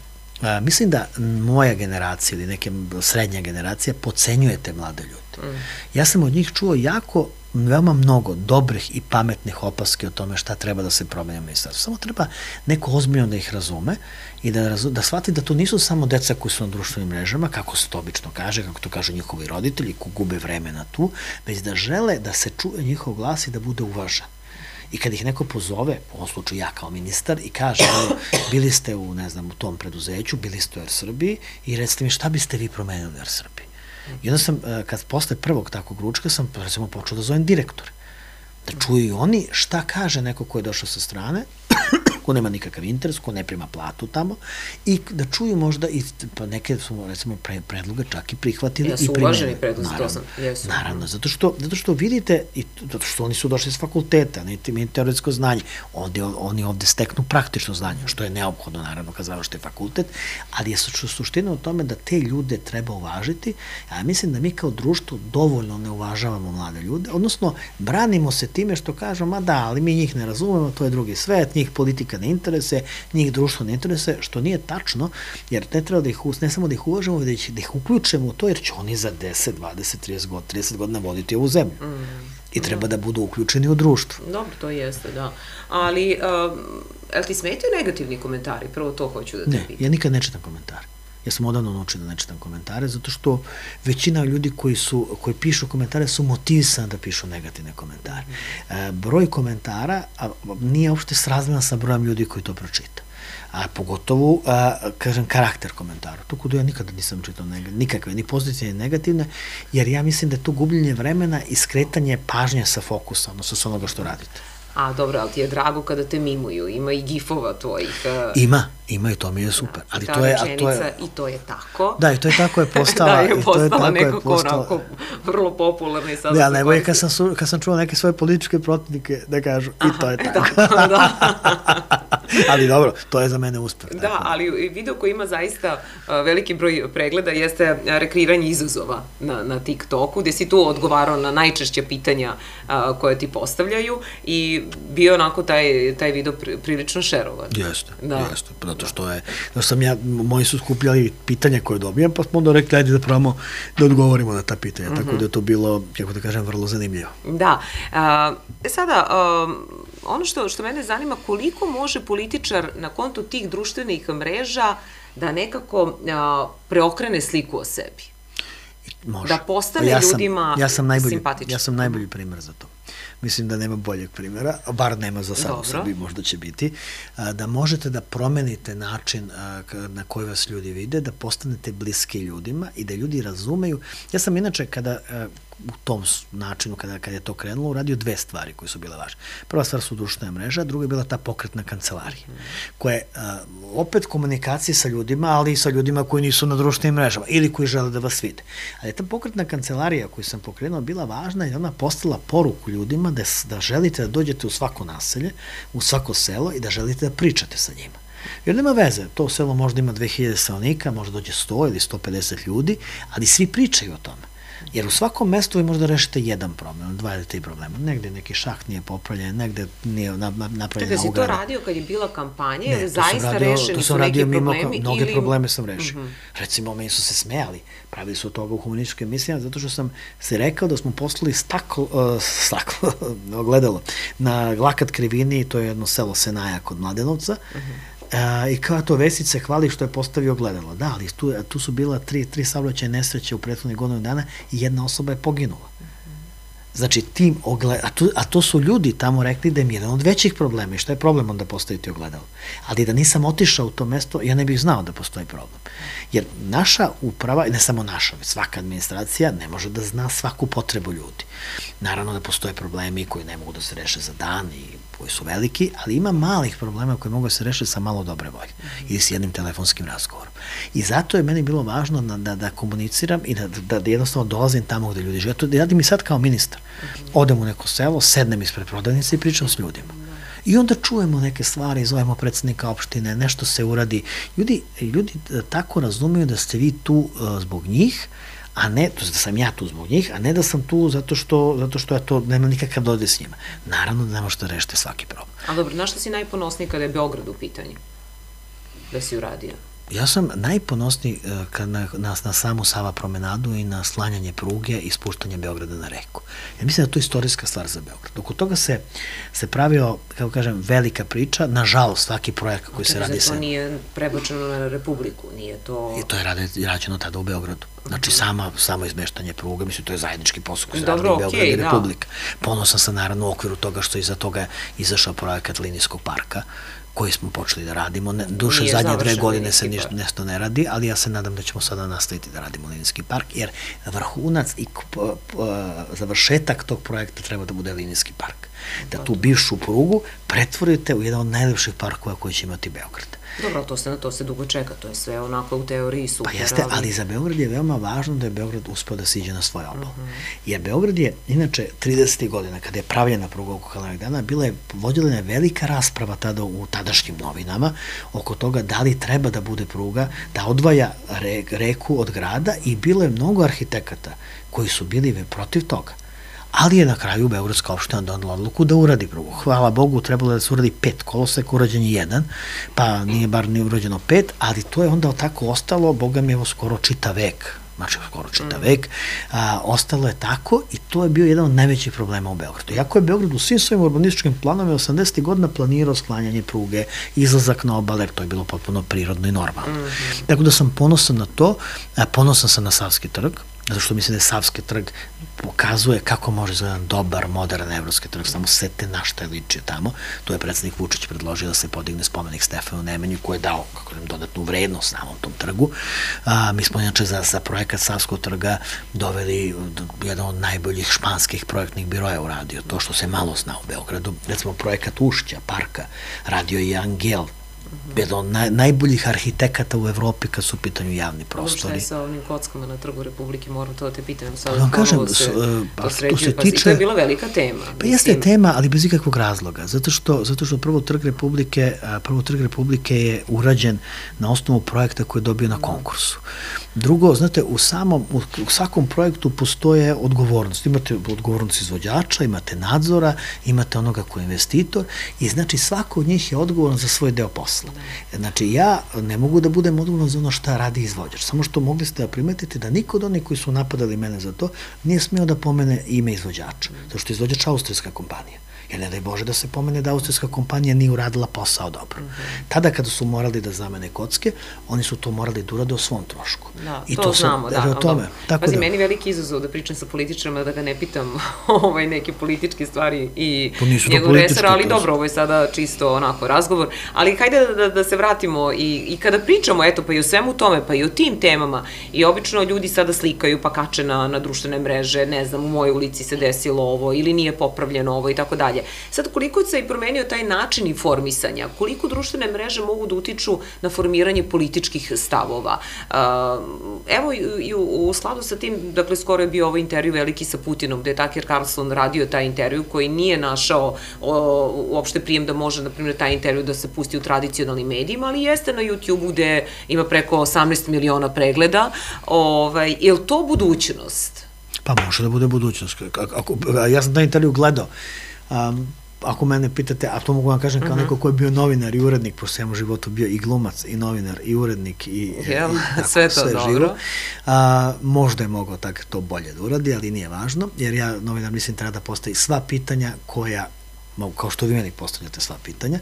a, mislim da moja generacija ili neke srednja generacija pocenjuje te mlade ljude. Mm. Ja sam od njih čuo jako veoma mnogo dobrih i pametnih opaske o tome šta treba da se promeni u ministarstvu. Samo treba neko ozbiljno da ih razume i da, razu, da shvati da to nisu samo deca koji su na društvenim mrežama, kako se to obično kaže, kako to kažu njihovi roditelji, ko gube vremena tu, već da žele da se čuje njihov glas i da bude uvažan. I kad ih neko pozove, u ovom slučaju ja kao ministar, i kaže, bili ste u, ne znam, u tom preduzeću, bili ste u Air Srbiji i recite mi šta biste vi promenili u Air Srbiji. I onda sam, e, kad posle prvog takvog ručka, sam recimo počeo da zovem direktore. Da čuju i oni šta kaže neko ko je došao sa strane, ko nema nikakav interes, ko ne prima platu tamo i da čuju možda i pa neke su recimo pre, predloge čak i prihvatili ja, i primili. uvaženi predlozi, to sam, jesu. Naravno, zato što, zato što vidite, i zato što oni su došli s fakulteta, ne imaju teoretsko znanje, oni, oni ovde steknu praktično znanje, što je neophodno naravno kad završite fakultet, ali je suština u tome da te ljude treba uvažiti, a mislim da mi kao društvo dovoljno ne uvažavamo mlade ljude, odnosno branimo se time što kažemo, ma da, ali mi njih ne razumemo, to je drugi svet, njih politika ne interese, njih društvo ne interese, što nije tačno, jer ne treba da ih, ne samo da ih uvažamo, već da ih uključimo u to, jer će oni za 10, 20, 30 godina, 30 godina voditi ovu zemlju. Mm. I treba da budu uključeni u društvo. Dobro, to jeste, da. Ali, um, el ti smetaju negativni komentari? Prvo to hoću da te ne, pitam. ja nikad ne čitam komentare. Ja sam odavno naučio da ne čitam komentare, zato što većina ljudi koji, su, koji pišu komentare su motivisani da pišu negativne komentare. Mm. E, broj komentara a, nije uopšte srazmena sa brojem ljudi koji to pročita a pogotovo, a, kažem, karakter komentara. To kod ja nikada nisam čitao nikakve, ni pozitivne, ni negativne, jer ja mislim da je to gubljenje vremena i skretanje pažnje sa fokusa, odnosno sa onoga što radite. A dobro, ali ti je drago kada te mimuju, ima i gifova tvojih. Uh... Ima, ima i to mi je super. ali to je, a to je, I to je tako. Da, i to je tako je postala. da, je postala, i to je tako nekako je postala... onako vrlo popularna i sada ja, nego je kad sam, su, kad sam čuo neke svoje političke protivnike da kažu Aha, i to je tako. tako da. ali dobro, to je za mene uspeh. Da, tako. ali video koji ima zaista uh, veliki broj pregleda jeste rekreiranje izazova na, na TikToku, gde si tu odgovarao na najčešće pitanja uh, koje ti postavljaju i bio onako taj, taj video prilično šerovan. Jeste, da. jeste, zato što je, da sam ja, moji su skupljali pitanja koje dobijam, pa smo onda rekli, ajde da pravamo, da odgovorimo na ta pitanja, mm -hmm. tako mhm. da je to bilo, kako da kažem, vrlo zanimljivo. Da, a, e sada, a, ono što, što mene zanima, koliko može političar na kontu tih društvenih mreža da nekako a, preokrene sliku o sebi? Može. Da postane ja sam, ljudima ja sam najbolji, simpatičan. Ja sam najbolji primer za to mislim da nema boljeg primjera, bar nema za sad u Srbiji, možda će biti, da možete da promenite način na koji vas ljudi vide, da postanete bliski ljudima i da ljudi razumeju. Ja sam inače kada u tom načinu kada, kada je to krenulo uradio dve stvari koje su bile važne. Prva stvar su društvena mreža, druga je bila ta pokretna kancelarija, koja je opet komunikacije sa ljudima, ali i sa ljudima koji nisu na društvenim mrežama ili koji žele da vas vide. Ali ta pokretna kancelarija koju sam pokrenuo bila važna i ona postala poruku ljudima da, da želite da dođete u svako naselje, u svako selo i da želite da pričate sa njima. Jer nema veze, to selo možda ima 2000 stanovnika, možda dođe 100 ili 150 ljudi, ali svi pričaju o tome. Jer u svakom mestu vi možda rešite jedan problem, dva ili tri problema. Negde neki šaht nije popravljen, negde nije napravljena ograda. Čekaj, si to radio kad je bila kampanja, ne, ili zaista radio, rešeni su neki problemi? Mnoge ili... probleme sam rešio. Mm -hmm. Recimo, meni su se smejali, pravili su toga u humanističkim emisijama, zato što sam se rekao da smo poslali staklo, uh, staklo, ogledalo, na Glakat Krivini, to je jedno selo Senaja kod Mladenovca, mm -hmm E, I kao to Vesić se hvali što je postavio gledalo. Da, ali tu, tu su bila tri, tri saobraćaje nesreće u prethodnih godinu dana i jedna osoba je poginula. Znači, tim ogled... a, tu, a to su ljudi tamo rekli da je jedan od većih problema i što je problem onda postaviti ogledalo. Ali da nisam otišao u to mesto, ja ne bih znao da postoji problem. Jer naša uprava, ne samo naša, svaka administracija ne može da zna svaku potrebu ljudi. Naravno da postoje problemi koji ne mogu da se reše za dan i koji su veliki, ali ima malih problema koji mogu da se reše sa malo dobre volje ili s jednim telefonskim razgovorom. I zato je meni bilo važno da, da, da komuniciram i da, da, da jednostavno dolazim tamo gde ljudi žive. To radim i sad kao ministar. Odem u neko selo, sednem ispred prodavnice i pričam s ljudima. I onda čujemo neke stvari, zovemo predsednika opštine, nešto se uradi. Ljudi, ljudi tako razumeju da ste vi tu uh, zbog njih, a ne da sam ja tu zbog njih, a ne da sam tu zato što, zato što ja to nema nikakav dode s njima. Naravno da ne možete da rešite svaki problem. A dobro, na što si najponosniji kada je Beograd u pitanju? Da si uradio? Ja sam najponosniji uh, kad na, na, na samu Sava promenadu i na slanjanje pruge i spuštanje Beograda na reku. Ja mislim da je to istorijska stvar za Beograd. Oko toga se, se pravio, kako kažem, velika priča. Nažalost, svaki projekat koji se radi se... To nije prebačeno na Republiku, nije to... I to je rade, rađeno tada u Beogradu. Znači, sama, samo izmeštanje pruga, mislim, to je zajednički posao koji se radi u Beogradu okay, i da. Republika. Da. Ponosan sam naravno u okviru toga što iza toga izašao projekat linijskog parka, koji smo počeli da radimo. Ne, duše, Nije zadnje dve godine se ništa nešto ne radi, ali ja se nadam da ćemo sada nastaviti da radimo linijski park, jer vrhunac i završetak tog projekta treba da bude linijski park. Da tu bivšu prugu pretvorite u jedan od najlepših parkova koji će imati Beograd. Dobro, to se na to se dugo čeka, to je sve onako u teoriji super. Pa jeste, ali za Beograd je veoma važno da je Beograd uspeo da siđe na svoj obal. Uh -huh. Jer Beograd je, inače, 30. godina, kada je pravljena pruga oko Kalavih dana, bila je, vodila je velika rasprava tada u tadašnjim novinama oko toga da li treba da bude pruga, da odvaja re, reku od grada i bilo je mnogo arhitekata koji su bili protiv toga ali je na kraju Beogradska opština donala odluku da uradi prugu. Hvala Bogu, trebalo da se uradi pet koloseka, urađen je jedan, pa nije bar ni urađeno pet, ali to je onda tako ostalo, Boga mi evo skoro čita vek, znači skoro čita mm. vek, a, ostalo je tako i to je bio jedan od najvećih problema u Beogradu. Iako je Beograd u svim svojim urbanističkim planovima 80. godina planirao sklanjanje pruge, izlazak na obale, to je bilo potpuno prirodno i normalno. Mm. Tako da sam ponosan na to, a, ponosan sam na Savski trg, zato što mislim da je Savski trg pokazuje kako može za jedan dobar, modern evropski trg, samo sete na šta je ličio tamo. Tu je predsednik Vučić predložio da se podigne spomenik Stefanu Nemanju koji je dao kako nam, dodatnu vrednost samom tom trgu. A, mi smo inače za, za projekat Savskog trga doveli jedan od najboljih španskih projektnih biroja uradio, to što se malo zna u Beogradu. Recimo projekat Ušća, parka, radio je Angel, jedan od naj, najboljih arhitekata u Evropi kad su u pitanju javni prostori. Šta je sa ovim kockama na trgu Republike, moram to da te pitam. Sad pa, kažem, se, pa, to se tiče... Pa, to je bila velika tema. Pa mislim. jeste tema, ali bez ikakvog razloga. Zato što, zato što prvo trg Republike, prvo trg Republike je urađen na osnovu projekta koji je dobio na konkursu. Drugo, znate, u samom, u, svakom projektu postoje odgovornost. Imate odgovornost izvođača, imate nadzora, imate onoga ko je investitor i znači svako od njih je odgovoran za svoj deo posla. Znači, ja ne mogu da budem odgovoran za ono šta radi izvođač. Samo što mogli ste da primetite da niko od onih koji su napadali mene za to nije smeo da pomene ime izvođača. Zato što je izvođač austrijska kompanija. Jer ne daj Bože da se pomene da austrijska kompanija nije uradila posao dobro. Mm -hmm. Tada kada su morali da zamene kocke, oni su to morali da urade o svom trošku. Da, I to, to znamo, sam, da. O tome. Tako Pazi, da. meni veliki izazov da pričam sa političarima, da ga ne pitam ovaj, neke političke stvari i njegov resor, ali to dobro, ovo je sada čisto onako razgovor. Ali hajde da, da, da se vratimo i, i kada pričamo, eto, pa i o svemu tome, pa i o tim temama, i obično ljudi sada slikaju pa kače na, na društvene mreže, ne znam, u mojoj ulici se desilo ovo ili nije popravljeno ovo i tako dalje dalje. Sad, koliko se je promenio taj način informisanja, koliko društvene mreže mogu da utiču na formiranje političkih stavova. Evo, i u, u skladu sa tim, dakle, skoro je bio ovaj intervju veliki sa Putinom, gde je Tucker Carlson radio taj intervju, koji nije našao o, uopšte prijem da može, na primjer, taj intervju da se pusti u tradicionalnim medijima, ali jeste na YouTube-u gde ima preko 18 miliona pregleda. Ovaj, je li to budućnost? Pa može da bude budućnost. Ako, ja sam taj intervju gledao Um, ako mene pitate, a to mogu vam kažem kao mhm. -huh. neko ko je bio novinar i urednik, po svemu životu bio i glumac, i novinar, i urednik, i, Jel, i tako, sve to sve dobro. Živo. A, možda je mogao tako to bolje da uradi, ali nije važno, jer ja, novinar, mislim, treba da postavi sva pitanja koja kao što vi meni postavljate sva pitanja,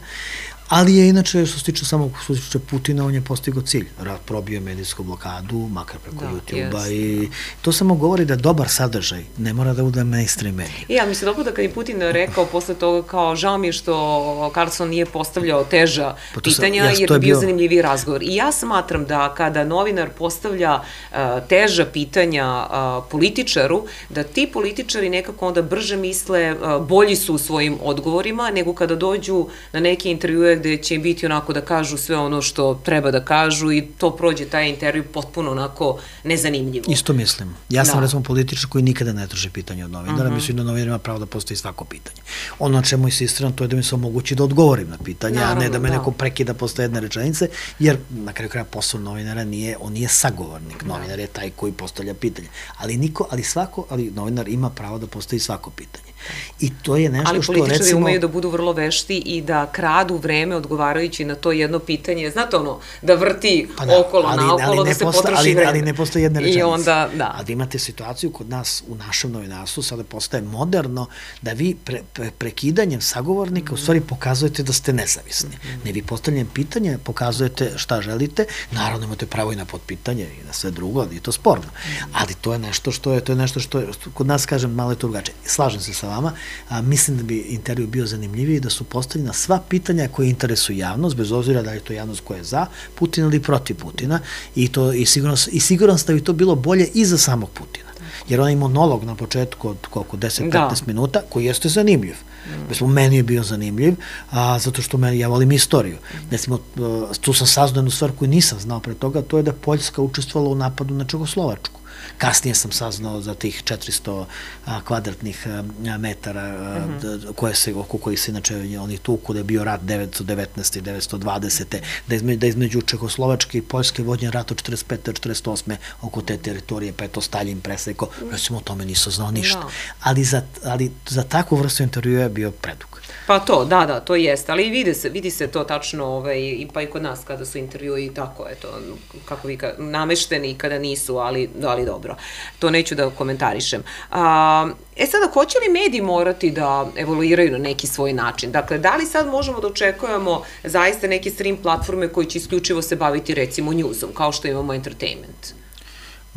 Ali je inače, što se tiče samog što se tiče Putina, on je postigao cilj. Rad probio medijsku blokadu, makar preko da, YouTube-a i to samo govori da dobar sadržaj ne mora da bude mainstream medij. I ja, mi se dobro da kad je Putin rekao posle toga kao žao mi je što Carlson nije postavljao teža pa pitanja sam, ja, jer je bio, bio zanimljiviji razgovor. I ja smatram da kada novinar postavlja uh, teža pitanja uh, političaru, da ti političari nekako onda brže misle, uh, bolji su u svojim odgovorima nego kada dođu na neke intervjue gde će biti onako da kažu sve ono što treba da kažu i to prođe taj intervju potpuno onako nezanimljivo. Isto mislim. Ja sam da. recimo političar koji nikada ne traži pitanje od novinara, uh mhm. -huh. mislim da novinar ima pravo da postoji svako pitanje. Ono na čemu insistiram to je da mi se omogući da odgovorim na pitanje, Naravno, a ne da me da. neko prekida posle jedne rečenice, jer na kraju kraja posao novinara nije, on nije sagovornik, da. novinar je taj koji postavlja pitanje. Ali niko, ali svako, ali novinar ima pravo da postoji svako pitanje. I to je nešto što recimo... Ali političari umeju da budu vrlo vešti i da kradu vreme odgovarajući na to jedno pitanje. Znate ono, da vrti pa da, okolo, ali, naokolo, ali da se posta, potroši ali, vreme. Ali ne postoje jedna rečenica. I onda, da. Ali imate situaciju kod nas u našem novinarstvu, sada postaje moderno da vi pre, pre, prekidanjem sagovornika mm. u stvari pokazujete da ste nezavisni. Mm. Ne vi postavljanjem pitanja pokazujete šta želite, naravno imate pravo i na potpitanje i na sve drugo, ali je to sporno. Mm. Ali to je nešto što je, to je nešto što je, kod nas kažem malo je to drugačije. Slažem se sa vama, a, mislim da bi intervju bio zanimljiviji da su postavljena sva pitanja koje interesuju javnost, bez obzira da je to javnost koja je za Putina ili protiv Putina i, to, i, sigurno, i siguran da bi to bilo bolje i za samog Putina. jer onaj monolog na početku od koliko, 10-15 da. minuta, koji jeste zanimljiv. Mm. Mislim, meni je bio zanimljiv, a, zato što me, ja volim istoriju. Mm. Recimo, tu sam saznao jednu stvar koju nisam znao pre toga, to je da Poljska učestvovala u napadu na Čegoslovačku. Kasnije sam saznao za tih 400 a, kvadratnih metara a, mm -hmm. koje se, oko kojih se inače oni tuku, da je bio rat 919. i 920. Da između, da između Čekoslovačke i Poljske vođen rat od 45. do 48. oko te teritorije, pa je to Stalin preseko. Recimo o tome nisam znao ništa. No. Da. Ali, za, ali za takvu vrstu intervjua je bio predug. Pa to, da, da, to jeste, ali vidi se, vidi se to tačno, ovaj, i pa i kod nas kada su intervjui, tako je to, kako vi ka, namešteni kada nisu, ali, ali dobro. To neću da komentarišem. A, e sada, hoće li mediji morati da evoluiraju na neki svoj način? Dakle, da li sad možemo da očekujemo zaista neke stream platforme koji će isključivo se baviti recimo newsom, kao što imamo entertainment?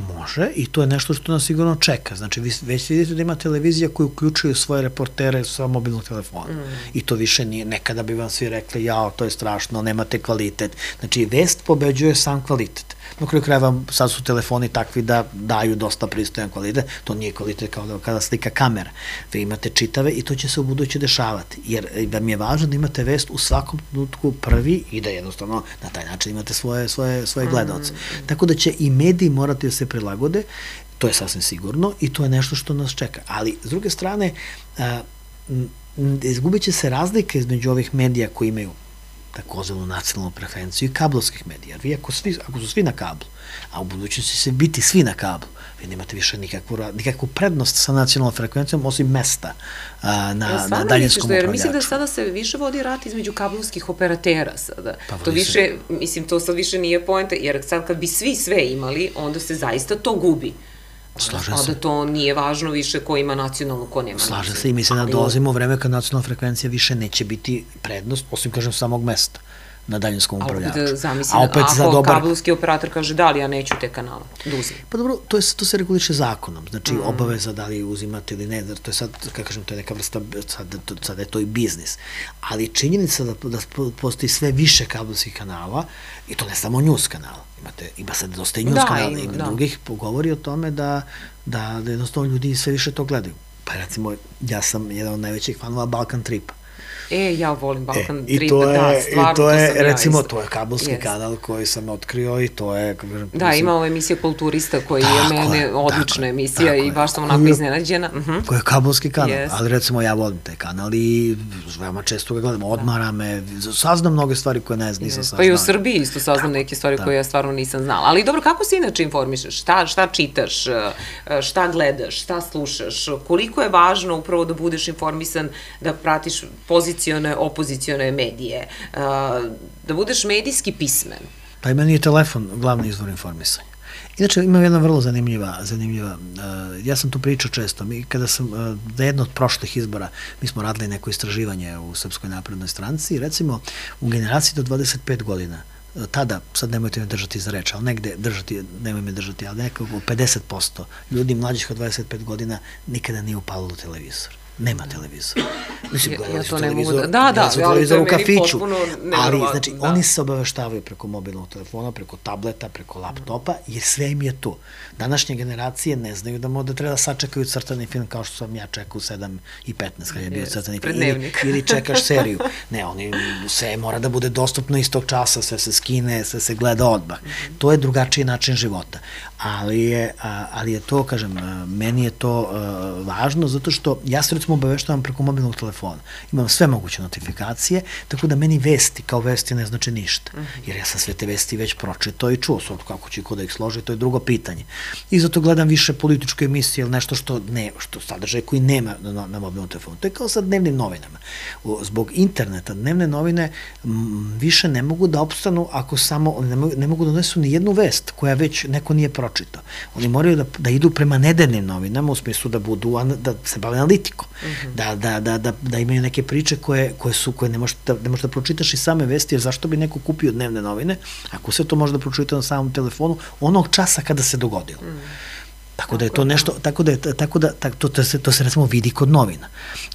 Može i to je nešto što nas sigurno čeka. Znači, vi već vidite da ima televizija koja uključuje svoje reportere sa mobilnog telefona. Mm. I to više nije, nekada bi vam svi rekli, jao, to je strašno, nemate kvalitet. Znači, vest pobeđuje sam kvalitet. Na kraju krajeva sad su telefoni takvi da daju dosta pristojan kvalitet, to nije kvalitet kao da kada slika kamera. Vi imate čitave i to će se u buduće dešavati, jer vam je važno da imate vest u svakom trenutku prvi i da jednostavno na taj način imate svoje, svoje, svoje gledalce. Mm. Tako da će i mediji morati da se prilagode, to je sasvim sigurno i to je nešto što nas čeka. Ali, s druge strane, a, izgubit će se razlika između ovih medija koji imaju takozvanu nacionalnu preferenciju i kablovskih medija. Vi ako, svi, ako su svi na kablu, a u budućnosti se biti svi na kablu, vi nemate više nikakvu, nikakvu prednost sa nacionalnom frekvencijom osim mesta a, na, ja, na daljinskom upravljaču. Jer mislim da sada se više vodi rat između kablovskih operatera sada. Pa, to više, mislim, to sad više nije poenta, jer sad kad bi svi sve imali, onda se zaista to gubi. Slažem se. Onda to nije važno više ko ima nacionalnu, ko nema Slažem se i mislim da dolazimo u vreme kad nacionalna frekvencija više neće biti prednost, osim kažem samog mesta na daljinskom upravljaču. Da zamislim, A opet ako za dobar... kablovski operator kaže da li ja neću te kanale da uzim. Pa dobro, to, je, to se reguliše zakonom, znači mm. obaveza da li uzimate ili ne, to je sad, kako kažem, to je neka vrsta, sad, to, sad je to i biznis. Ali činjenica da, da postoji sve više kablovskih kanala, i to ne samo news kanala, imate, ima sad dosta i news da, kanala, ima, da. drugih, govori o tome da, da, da jednostavno ljudi sve više to gledaju. Pa recimo, ja sam jedan od najvećih fanova Balkan Tripa. E, ja volim Balkan e, Trip, to je, da, stvarno, i to, je, to recimo, ja to je kabelski yes. kanal koji sam otkrio i to je... Da, ima ova emisija Kulturista koji tako je mene odlična je, emisija i baš sam onako iznenađena. Uh mhm. -huh. Koji je kabelski kanal, yes. ali recimo ja volim taj kanal i veoma često ga gledam, odmara da. me, saznam mnoge stvari koje ne znam, nisam yes. saznao. Pa i u Srbiji isto saznam neke stvari da. koje ja stvarno nisam znala. Ali dobro, kako se inače informišeš? Šta, šta čitaš? Šta gledaš? Šta slušaš? Koliko je važno upravo da budeš informisan, da pratiš poziciju pozicione, opozicione medije, da budeš medijski pismen. Pa i meni je telefon glavni izvor informisanja. Inače, ima jedna vrlo zanimljiva, zanimljiva, uh, ja sam tu pričao često, mi kada sam, uh, za jedno od prošlih izbora, mi smo radili neko istraživanje u Srpskoj naprednoj stranci, recimo, u generaciji do 25 godina, tada, sad nemojte me držati za reč, ali negde držati, nemoj me držati, ali nekako 50% ljudi mlađih od 25 godina nikada nije upalo u televizor nema televizora. Mislim, ja, ja to ne mogu da... Da, da, ali to je u kafiću, ali, znači, da. oni se obaveštavaju preko mobilnog telefona, preko tableta, preko laptopa, jer sve im je tu. Današnje generacije ne znaju da moda treba da sačekaju crtani film kao što sam ja čekao u 7 i 15 kad je bio crtani film. Ili, ili čekaš seriju. Ne, oni, sve mora da bude dostupno istog časa, sve se skine, sve se gleda odmah. To je drugačiji način života. Ali je, ali je to, kažem, meni je to važno zato što ja se recimo obaveštavam preko mobilnog telefona. Imam sve moguće notifikacije, tako da meni vesti kao vesti ne znači ništa. Mhm. Jer ja sam sve te vesti već pročitao i čuo, sad kako će ko da ih složi, to je drugo pitanje. I zato gledam više političke emisije ili nešto što ne, što sadržaj koji nema na, na mobilnom telefonu. To je kao sa dnevnim novinama. Zbog interneta dnevne novine m, više ne mogu da opstanu ako samo, ne mogu, ne mogu da donesu ni jednu vest koja već neko nije pročitao. Oni moraju da, da idu prema nedeljnim novinama u smislu da budu, da se bave analitikom. -hmm. da, da, da, da, da imaju neke priče koje, koje su, koje ne možeš, da, ne možeš da pročitaš i same vesti, jer zašto bi neko kupio dnevne novine, ako sve to može da pročita na samom telefonu, onog časa kada se dogodilo. Mm. Tako da je to nešto, tako da je, tako da, tako, to, to, se, to se recimo vidi kod novina.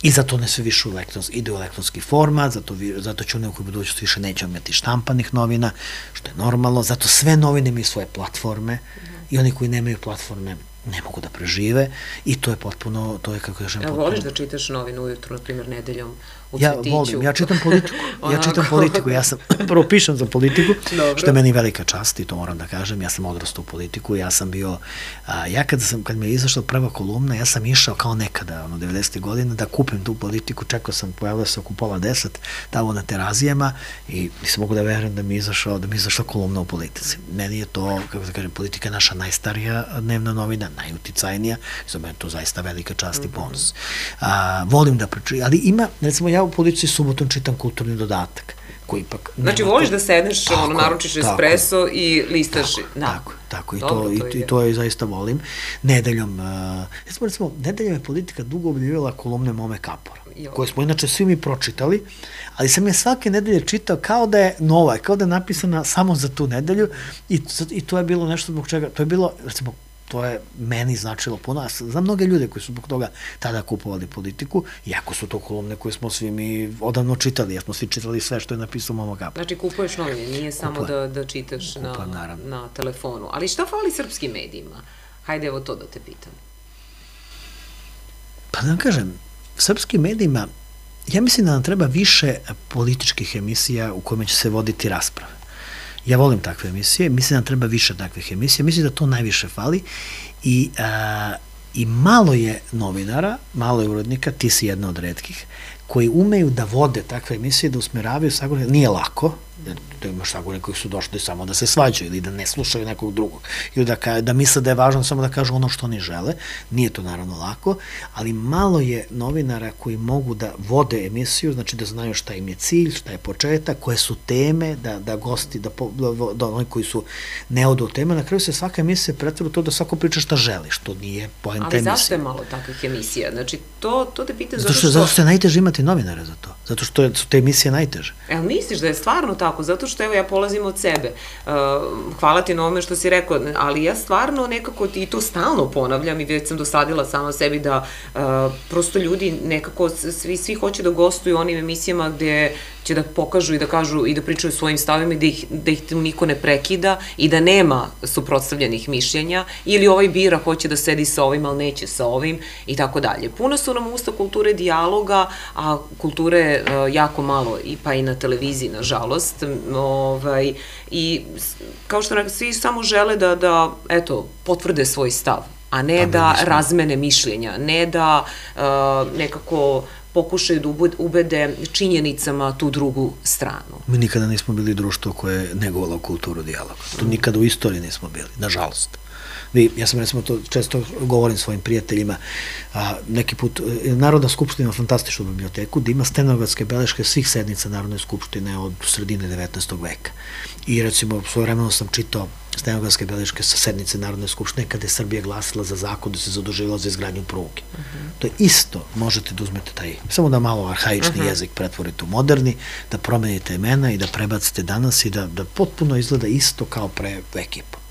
I zato ne se više u elektrons, ide u elektronski format, zato, vi, zato će u kojoj budućnosti više neće imati štampanih novina, što je normalno, zato sve novine imaju svoje platforme mm -hmm. i oni koji nemaju platforme ne mogu da prežive i to je potpuno, to je kako kažem... Ja potpuno... voliš da čitaš novinu ujutru, na primjer, nedeljom u ja Cvetiću? volim, ja čitam politiku, ja čitam politiku, ja sam, prvo pišem za politiku, Dobro. što je meni velika čast i to moram da kažem, ja sam odrastao u politiku, ja sam bio, a, ja kada sam, kad mi je izašla prva kolumna, ja sam išao kao nekada, ono, 90. godine, da kupim tu politiku, čekao sam, pojavila se oko pola deset, tamo na terazijama i nisam mogu da verujem da mi je izašao, da mi je izašla kolumna u politici. Meni je to, kako da kažem, politika je naša najstarija dnevna novina, najuticajnija, i za mene to zaista velika čast i ponos. A, volim da pričam, ali ima, recimo ja u policiji subotom čitam kulturni dodatak, koji ipak... Znači, nema voliš to- da sedneš, Tako ono, naručiš tako espresso i listaš. Tako, da. tako, tako i Dobro, to, i, to i ide. to je zaista volim. Nedeljom, uh, recimo, recimo, nedeljom je politika dugo objavila kolumne Mome Kapora, Jo. koje smo inače svi mi pročitali, ali sam je svake nedelje čitao kao da je nova, kao da je napisana samo za tu nedelju i, i to je bilo nešto zbog čega, to je bilo, recimo, to je meni značilo puno, a za mnoge ljude koji su zbog toga tada kupovali politiku, iako su to kolumne koje smo svi mi odavno čitali, jer smo svi čitali sve što je napisao Momo Kapor. Znači, kupuješ novine, nije samo da, Kupujem. da čitaš na, Kupujem, naravno. na telefonu. Ali šta fali srpskim medijima? Hajde, evo to da te pitam. Pa da vam kažem, srpskim medijima, ja mislim da nam treba više političkih emisija u kojima će se voditi rasprave. Ja volim takve emisije, mislim da treba više takvih emisija, mislim da to najviše fali i, a, i malo je novinara, malo je urodnika, ti si jedna od redkih, koji umeju da vode takve emisije, da usmeravaju sagovornike, nije lako, to imaš sagovornike koji su došli samo da se svađaju ili da ne slušaju nekog drugog, ili da, ka, da misle da je važno samo da kažu ono što oni žele, nije to naravno lako, ali malo je novinara koji mogu da vode emisiju, znači da znaju šta im je cilj, šta je početak, koje su teme, da, da gosti, da, po, da, da oni koji su ne odu od teme, na kraju se svaka emisija pretvara to da svako priča šta želi, što nije poenta Ali emisije. zašto je malo takvih emisija? Znači, to, to te pitam Zato što, zato što je najteže imati novinare za to. Zato što je, su te emisije najteže. Jel misliš da je stvarno tako? Zato što, evo, ja polazim od sebe. Uh, hvala ti na ovome što si rekao, ali ja stvarno nekako i to stalno ponavljam i već sam dosadila sama sebi da uh, prosto ljudi nekako, svi, svi hoće da gostuju onim emisijama gde će da pokažu i da kažu i da pričaju svojim stavima i da ih, da ih niko ne prekida i da nema suprotstavljenih mišljenja ili ovaj bira hoće da sedi sa ovim, ali neće sa ovim i tako dalje. Puno su nam usta kulture dijaloga, a kulture uh, jako malo i pa i na televiziji, nažalost. M, Ovaj, I kao što rekao, svi samo žele da, da eto, potvrde svoj stav a ne da razmene mišljenja, ne da uh, nekako pokušaju da ubede činjenicama tu drugu stranu. Mi nikada nismo bili društvo koje je negovalo kulturu dijaloga. To nikada u istoriji nismo bili, nažalost. Vi, ja sam recimo to često govorim svojim prijateljima, a, neki put, e, Narodna skupština ima fantastičnu biblioteku, da ima stenografske beleške svih sednica Narodne skupštine od sredine 19. veka. I recimo, svoje vremeno sam čitao stenografske beleške sa sednice Narodne skupštine kada je Srbija glasila za zakon da se zaduživala za izgradnju pruge. Uh -huh. To je isto, možete da uzmete taj, samo da malo arhaični uh -huh. jezik pretvorite u moderni, da promenite imena i da prebacite danas i da, da potpuno izgleda isto kao pre po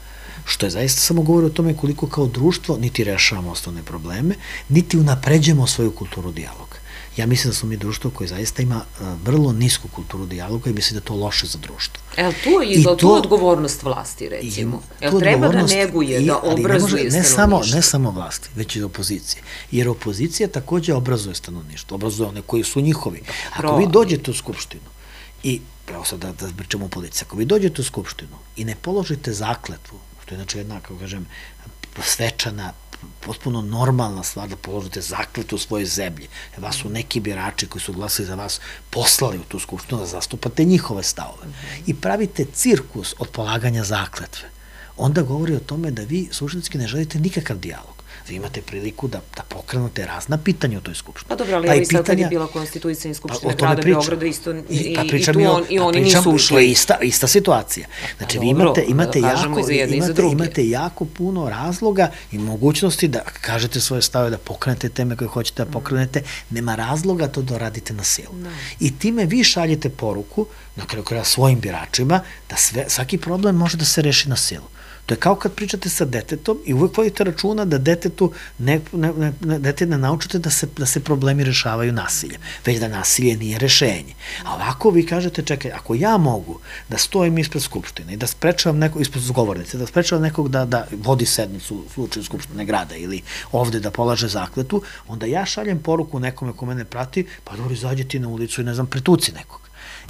što je zaista samo govori o tome koliko kao društvo niti rešavamo osnovne probleme, niti unapređujemo svoju kulturu dijaloga. Ja mislim da smo mi društvo koje zaista ima uh, vrlo nisku kulturu dijaloga i mislim da to loše za društvo. El tu je, I to, tu odgovornost vlasti, recimo? Jel treba da neguje, i, da obrazuje ne, ne samo, ne samo vlasti, već i opozicije. Jer opozicija takođe obrazuje stanovništvo, obrazuje one koji su njihovi. Ako vi dođete u Skupštinu i, evo sad da, da pričamo o policiji, ako vi dođete u Skupštinu i ne položite zakletvu, što je znači jedna, kako kažem, svečana, potpuno normalna stvar da položite zakletu svoje zemlje. Vas su neki birači koji su glasili za vas poslali u tu skupštinu da zastupate njihove stavove. I pravite cirkus od polaganja zakletve. Onda govori o tome da vi suštinski ne želite nikakav dijalog vi imate priliku da, da pokrenute razna pitanja u toj skupštini. Pa dobro, ali pa i sad kad je bila konstitucija skupština pa, grada. Beograda isto i, I, pa i, tu on, i pa oni pričam, nisu ušli. Ista, ista situacija. Znači, vi imate, imate, da jako, imate, i za druge. imate jako puno razloga i mogućnosti da kažete svoje stave, da pokrenete teme koje hoćete da pokrenete. Nema razloga to da radite na silu. No. I time vi šaljete poruku, na kraju kraja svojim biračima, da sve, svaki problem može da se reši na silu. To je kao kad pričate sa detetom i uvek vodite računa da detetu ne, ne, ne, ne, dete ne naučite da se, da se problemi rešavaju nasiljem, već da nasilje nije rešenje. A ovako vi kažete, čekaj, ako ja mogu da stojim ispred Skupštine i da sprečavam nekog, ispred zgovornice, da sprečavam nekog da, da vodi sednicu u slučaju Skupštine grada ili ovde da polaže zakletu, onda ja šaljem poruku nekome ko mene prati, pa dobro, izađi ti na ulicu i ne znam, pretuci nekog.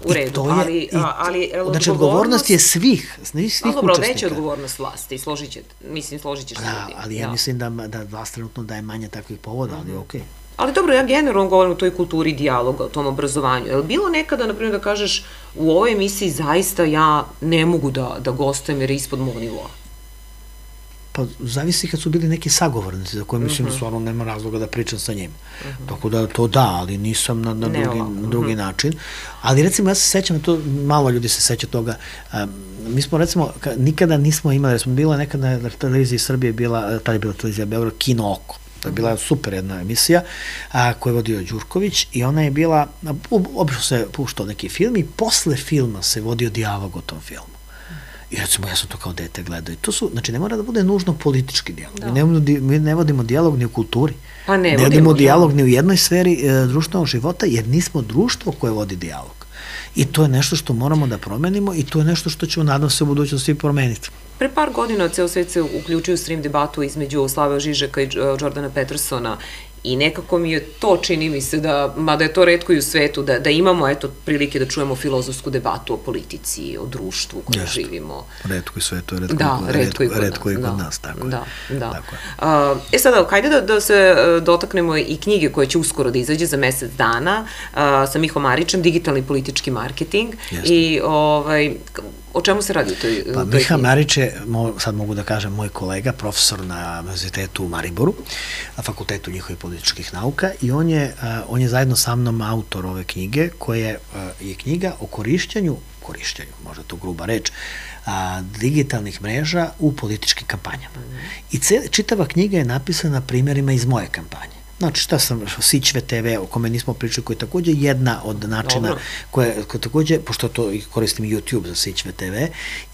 U redu, to je, ali, i, ali znači, odgovornost je svih, svih, svih dobro, učesnika. veća odgovornost vlasti, složit će, mislim, složit ćeš da, ali ja da. mislim da, da vlast trenutno daje manje takvih povoda, ali -hmm. okej. Okay. Ali dobro, ja generalno govorim o toj kulturi dijaloga, o tom obrazovanju. Je li bilo nekada, na primjer, da kažeš u ovoj emisiji zaista ja ne mogu da, da gostujem jer je ispod mog nivoa? Pa zavisi kad su bili neki sagovornici za koje mislim uh -huh. da mhm. stvarno nema razloga da pričam sa njim. Uh mhm. -huh. Tako da to da, ali nisam na, na drugi, drugi uh mhm. -huh. način. Ali recimo ja se sećam, to malo ljudi se seća toga, um, mi smo recimo nikada nismo imali, smo bila nekada na televiziji Srbije bila, tada je bila televizija Beograd, Kino Oko. To je bila super jedna emisija a, koju je vodio Đurković i ona je bila, obično se puštao neki film i posle filma se vodio dijalog o tom filmu. I recimo, ja sam to kao dete gledao. I to su, znači, ne mora da bude nužno politički dijalog. Da. Mi, ne, mi ne vodimo dijalog ni u kulturi. Pa ne, ne vodimo dijalog ni u jednoj sferi e, društvenog života, jer nismo društvo koje vodi dijalog. I to je nešto što moramo da promenimo i to je nešto što ćemo, nadam se, u budućnosti promeniti. Pre par godina ceo svet se uključio u stream debatu između Slave Žižeka i Jordana Petersona I nekako mi je to čini mi se da, mada je to redko i u svetu, da, da imamo eto prilike da čujemo filozofsku debatu o politici, o društvu u kojem živimo. Redko i svetu, redko, da, i, redko, redko, redko i kod da, nas, tako da, je. Da, tako je. Uh, e sada, hajde da, da se e, dotaknemo i knjige koje će uskoro da izađe za mesec dana uh, sa Miho Marićem, Digitalni politički marketing Jeste. i ovaj, O čemu se radi u toj, pa, toj Miha Marić je, sad mogu da kažem, moj kolega, profesor na Univerzitetu u Mariboru, na fakultetu njihovih političkih nauka i on je, on je zajedno sa mnom autor ove knjige, koja je knjiga o korišćenju, korišćenju, možda to gruba reč, a, digitalnih mreža u političkim kampanjama. I ce, čitava knjiga je napisana primjerima iz moje kampanje. Znači šta sam, Sićve TV o kome nismo pričali, koji je takođe jedna od načina Dobro. koje, koje takođe, pošto to koristim YouTube za Sićve TV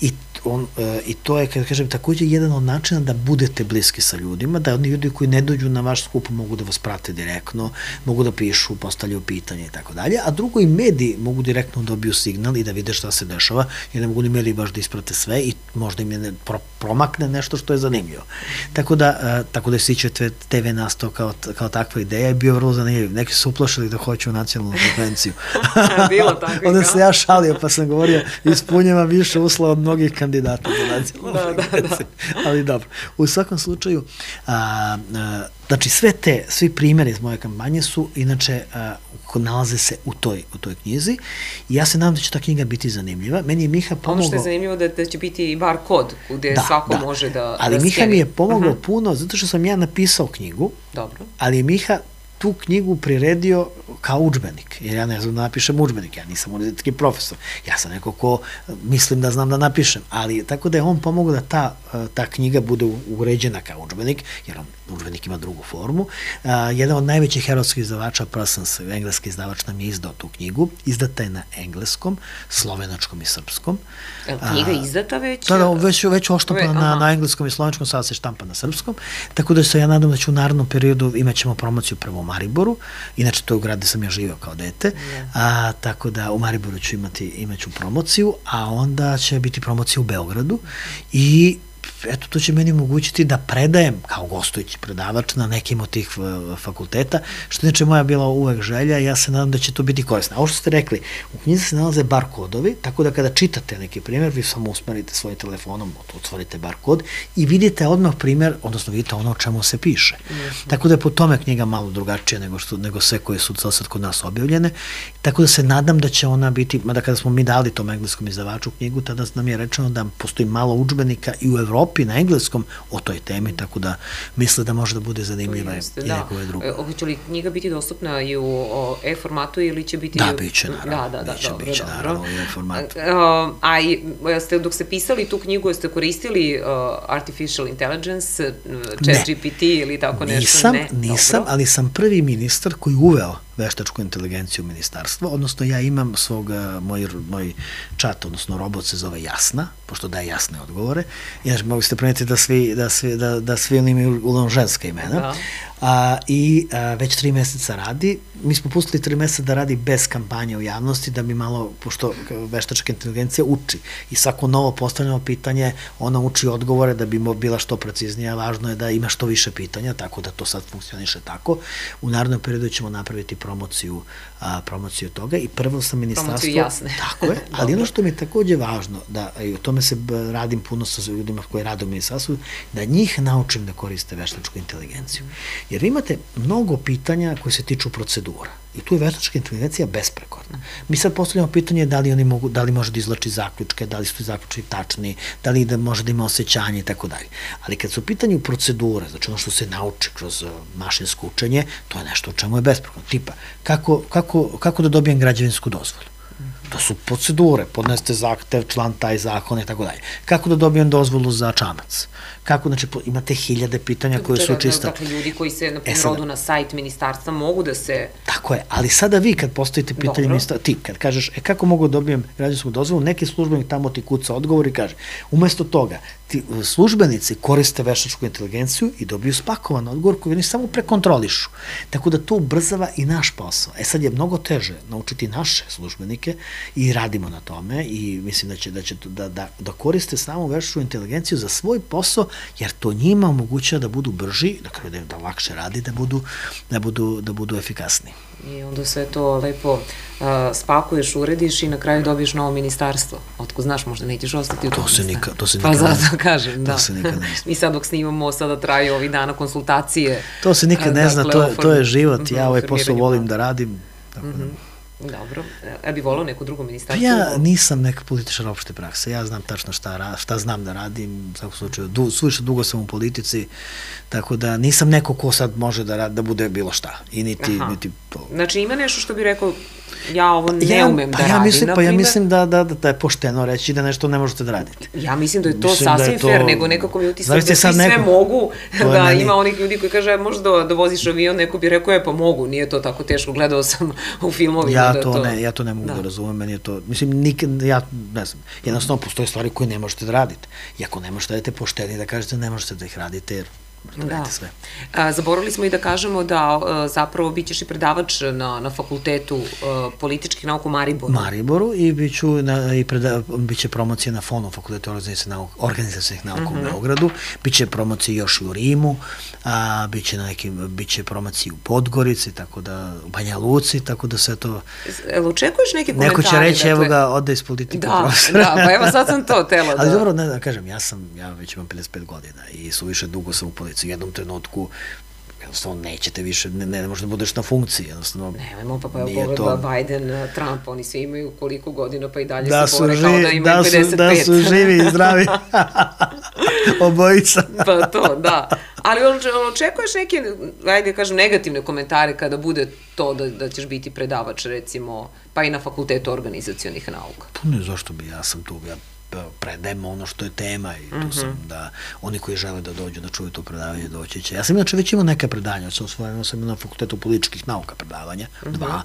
i on, e, i to je, kada kažem, takođe jedan od načina da budete bliski sa ljudima, da oni ljudi koji ne dođu na vaš skup mogu da vas prate direktno, mogu da pišu, postavljaju pitanje i tako dalje, a drugo i mediji mogu direktno da dobiju signal i da vide šta se dešava, jer ne mogu ni mediji baš da isprate sve i možda im je ne, pro, promakne nešto što je zanimljivo. Tako da, e, tako da je Sićve TV nastao kao, kao takva ideja je bio vrlo zanimljiv. Neki su uplašili da hoću nacionalnu frekvenciju. Bilo tako. Onda se ja šalio pa sam govorio ispunjava više uslova od mnogih kandidata za nacionalnu da, frekvenciju. Da, da. Ali dobro. U svakom slučaju, a, a, znači sve te, svi primjeri iz moje kampanje su inače a, nalaze se u toj, u toj knjizi i ja se nadam da će ta knjiga biti zanimljiva. Meni je Miha pomogao... Ono što je zanimljivo da, da će biti i bar kod gde da, svako da. može da Ali da Miha mi je pomogao uh -huh. puno zato što sam ja napisao knjigu, Dobro. ali je Miha tu knjigu priredio kao učbenik, jer ja ne znam da napišem učbenik, ja nisam univerzitetski profesor, ja sam neko ko mislim da znam da napišem, ali tako da je on pomogao da ta, ta knjiga bude uređena kao učbenik, jer on udžbenik ima drugu formu. Uh, jedan od najvećih herojskih izdavača, Prasans, engleski izdavač nam je izdao tu knjigu. Izdata je na engleskom, slovenačkom i srpskom. Je li knjiga izdata već? Da, da, već, već oštampana na, na engleskom i slovenačkom, sada se štampa na srpskom. Tako da se ja nadam da ću u narednom periodu imat ćemo promociju prvo u Mariboru. Inače, to je u grad gde sam ja živao kao dete. Yeah. A, tako da u Mariboru ću imati, imaću promociju, a onda će biti promocija u Beogradu i eto, to će meni omogućiti da predajem kao gostujući predavač na nekim od tih fakulteta, što inače moja bila uvek želja i ja se nadam da će to biti korisno. A ovo što ste rekli, u knjizi se nalaze bar kodovi, tako da kada čitate neki primjer, vi samo usmerite svojim telefonom, otvorite bar kod i vidite odmah primjer, odnosno vidite ono o čemu se piše. Mm -hmm. Tako da je po tome knjiga malo drugačija nego, što, nego sve koje su sad kod nas objavljene. Tako da se nadam da će ona biti, mada kada smo mi dali tom engleskom izdavaču knjigu, tada nam je rečeno da postoji malo učbenika i u Evropi Evropi na engleskom o toj temi, tako da misle da može da bude zanimljiva jeste, i da. nekove drugo. E, hoće li knjiga biti dostupna i u e-formatu ili će biti... Da, bit će naravno. Da, da, da, biće, dobro, biće, dobro. naravno u e-formatu. A, a i, jeste, dok ste pisali tu knjigu, jeste koristili uh, Artificial Intelligence, chat GPT ili tako nešto? Nisam, ne, nisam, dobro. ali sam prvi ministar koji uveo veštačku inteligenciju ministarstva, odnosno ja imam svog, moj, moj čat, odnosno robot se zove Jasna, pošto daje jasne odgovore. Inače, mogu ste primetiti da svi, da svi, da, da svi oni imaju uglavnom ženska imena. Da. A, I a, već tri meseca radi. Mi smo pustili tri meseca da radi bez kampanje u javnosti, da bi malo, pošto veštačka inteligencija uči i svako novo postavljeno pitanje, ona uči odgovore da bi bila što preciznija. Važno je da ima što više pitanja, tako da to sad funkcioniše tako. U narodnom periodu ćemo napraviti promociju, a, promociju toga i prvo sa ministarstvo... Promociju jasne. Tako je, ali ono što mi je takođe važno, da i o tome se radim puno sa ljudima koji rade u ministarstvu, da njih naučim da koriste veštačku inteligenciju. Jer imate mnogo pitanja koje se tiču procedura. I tu je veštačka inteligencija besprekorna. Mi sad postavljamo pitanje da li oni mogu, da li može da izlači zaključke, da li su zaključki tačni, da li da može da ima osjećanje i tako dalje. Ali kad su u pitanju procedure, znači ono što se nauči kroz uh, mašinsko učenje, to je nešto o čemu je besprekorno. Tipa, kako, kako, kako da dobijem građevinsku dozvolu? To su procedure, podneste zahtev, član taj zakon i tako dalje. Kako da dobijem dozvolu za čamac? Kako, znači, imate hiljade pitanja koje su čista. Dakle, ljudi koji se, na primjer, e, odu na sajt ministarstva mogu da se... Tako je, ali sada vi kad postavite pitanje ministarstva, ti kad kažeš, e kako mogu da dobijem građansku dozvolu, neki službenik tamo ti kuca odgovor i kaže, umesto toga, ti službenici koriste veštačku inteligenciju i dobiju spakovan odgovor koji oni samo prekontrolišu. Tako da to ubrzava i naš posao. E sad je mnogo teže naučiti naše službenike i radimo na tome i mislim da će da će da da da koriste samo veštačku inteligenciju za svoj posao jer to njima omogućava da budu brži, da da, da lakše radi, da budu da budu da budu efikasni. I onda sve to lepo uh, spakuješ, urediš i na kraju dobiješ novo ministarstvo. Otko znaš, možda nećeš ostati u to se nikad, to se pa nikad pa zato kažem, da. To se nikad ne zna. Mi sad dok snimamo, sada traju ovih dana konsultacije. To se nikad ne zna, dakle, to, to je život. Ja ovaj posao volim da radim. Tako mm -hmm. Dobro. Ja bih volao neku drugu ministarstvo? Ja nisam neka političar opšte prakse. Ja znam tačno šta, šta znam da radim. U svakom slučaju, du, suviše dugo sam u politici, tako da nisam neko ko sad može da, da bude bilo šta. I niti, Aha. niti to. Znači ima nešto što bi rekao ja ovo ne ja, umem pa da ja radim, mislim, Pa ja mislim da, da, da, da je pošteno reći da nešto ne možete da radite. Ja mislim da je to mislim sasvim da to, fair, nego nekako mi utisak da svi sve neko, mogu, da meni... ima onih ljudi koji kaže možda da, da voziš avion, neko bi rekao je pa mogu, nije to tako teško, gledao sam u filmovima ja da to, to... Ne, ja to ne mogu da, da razumem, meni je to, mislim, nikad, ja ne znam, jednostavno postoje stvari koje ne možete da radite. I ako ne možete da radite pošteni, da kažete ne možete da ih radite, jer da. sve. A, zaboravili smo i da kažemo da a, zapravo bit ćeš i predavač na, na fakultetu a, političkih nauka u Mariboru. Mariboru i bit, ću na, i preda, bit će promocija na FONU, fakultetu organizacijnih nauka, nauka uh -huh. u mhm. Beogradu, bit će promocija još u Rimu, a, bit će, na nekim, bit će promocija u Podgorici, tako da, u Banja Luci, tako da sve to... Jel očekuješ neke komentare? Neko će reći, dakle... evo ga, ode iz politike da, profesora. Da, pa evo sad sam to telo. Ali da. dobro, ne da kažem, ja sam, ja već imam 55 godina i suviše dugo sam u policiji ulici u jednom trenutku jednostavno nećete više, ne, ne možeš da budeš na funkciji, jednostavno. Nemojmo, pa pa evo to... Biden, Trump, oni svi imaju koliko godina, pa i dalje da se bore kao da imaju da su, 55. Da su živi i zdravi. Obojica. pa to, da. Ali očekuješ neke, ajde kažem, negativne komentare kada bude to da, da ćeš biti predavač, recimo, pa i na fakultetu organizacijonih nauka? Pa ne, zašto bi, ja sam tu, ja predajemo ono što je tema i tu mm -hmm. sam da oni koji žele da dođu da čuju to predavanje doći će. Ja sam inače već imao neke predanja, sam osvojeno sam na fakultetu političkih nauka predavanja, mm -hmm. dva.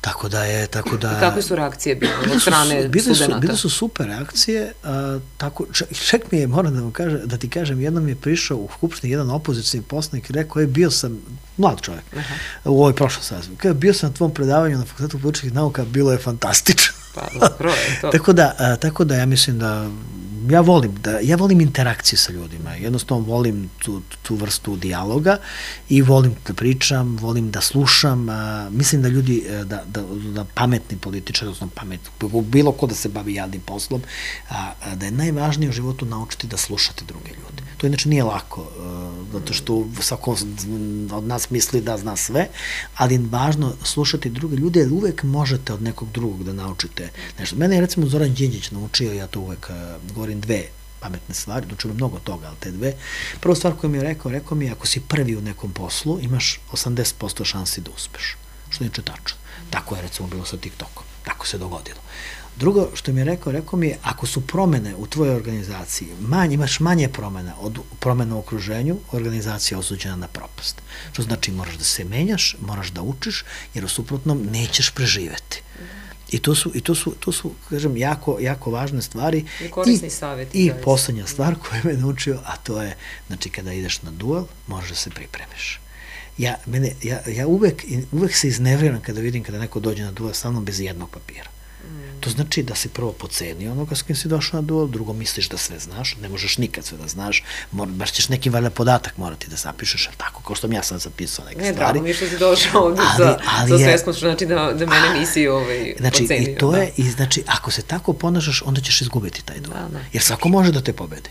Tako da je, tako da... I kakve su reakcije bile od strane bile su, bile su super reakcije, a, tako, ček mi je, moram da, vam kaže, da ti kažem, jednom je prišao u Skupštini jedan opozicijni poslanik i rekao, je bio sam, mlad čovjek, uh -huh. u ovoj prošloj sazivu, bio sam na tvom predavanju na Fakultetu političkih nauka, bilo je fantastično. Pa, dobro je to. tako, da, tako da ja mislim da ja volim da ja volim interakciju sa ljudima. Jednostavno volim tu, tu vrstu dijaloga i volim da pričam, volim da slušam. A, mislim da ljudi e, da, da, da pametni političari, odnosno pametni, bilo ko da se bavi jadnim poslom, a, a, da je najvažnije u životu naučiti da slušate druge ljude. To inače nije lako, a, e, zato što svako od nas misli da zna sve, ali važno slušati druge ljude, jer uvek možete od nekog drugog da naučite nešto. Mene je recimo Zoran Đinđić naučio, ja to uvek govorim govorim dve pametne stvari, dočujem mnogo toga, ali te dve. Prva stvar koju mi je rekao, rekao mi je, ako si prvi u nekom poslu, imaš 80% šansi da uspeš. što je tačno. Tako je recimo bilo sa TikTokom. Tako se dogodilo. Drugo što mi je rekao, rekao mi je, ako su promene u tvojoj organizaciji, manje, imaš manje promena od promena u okruženju, organizacija je osuđena na propast. Što znači moraš da se menjaš, moraš da učiš, jer u suprotnom nećeš preživeti. I to su, i to su, to su kažem, jako, jako važne stvari. I korisni savjet. I poslednja stvar koju me naučio, a to je, znači, kada ideš na duel, moraš da se pripremiš. Ja, mene, ja, ja uvek, uvek se iznevriram kada vidim kada neko dođe na duel sa mnom bez jednog papira. To znači da si prvo pocenio onoga s kim si došao na duel, drugo misliš da sve znaš, ne možeš nikad sve da znaš, mora, baš ćeš neki valjda podatak morati da zapišeš, ali tako, kao što mi ja sam zapisao neke ne, stvari. Ne, drago mi što si došao ovde ali, za, ali za svesno, što znači da, da mene nisi ovaj, znači, pocenio. I to da. je, i znači, ako se tako ponašaš, onda ćeš izgubiti taj duel. Da, da. Jer svako može da te pobedi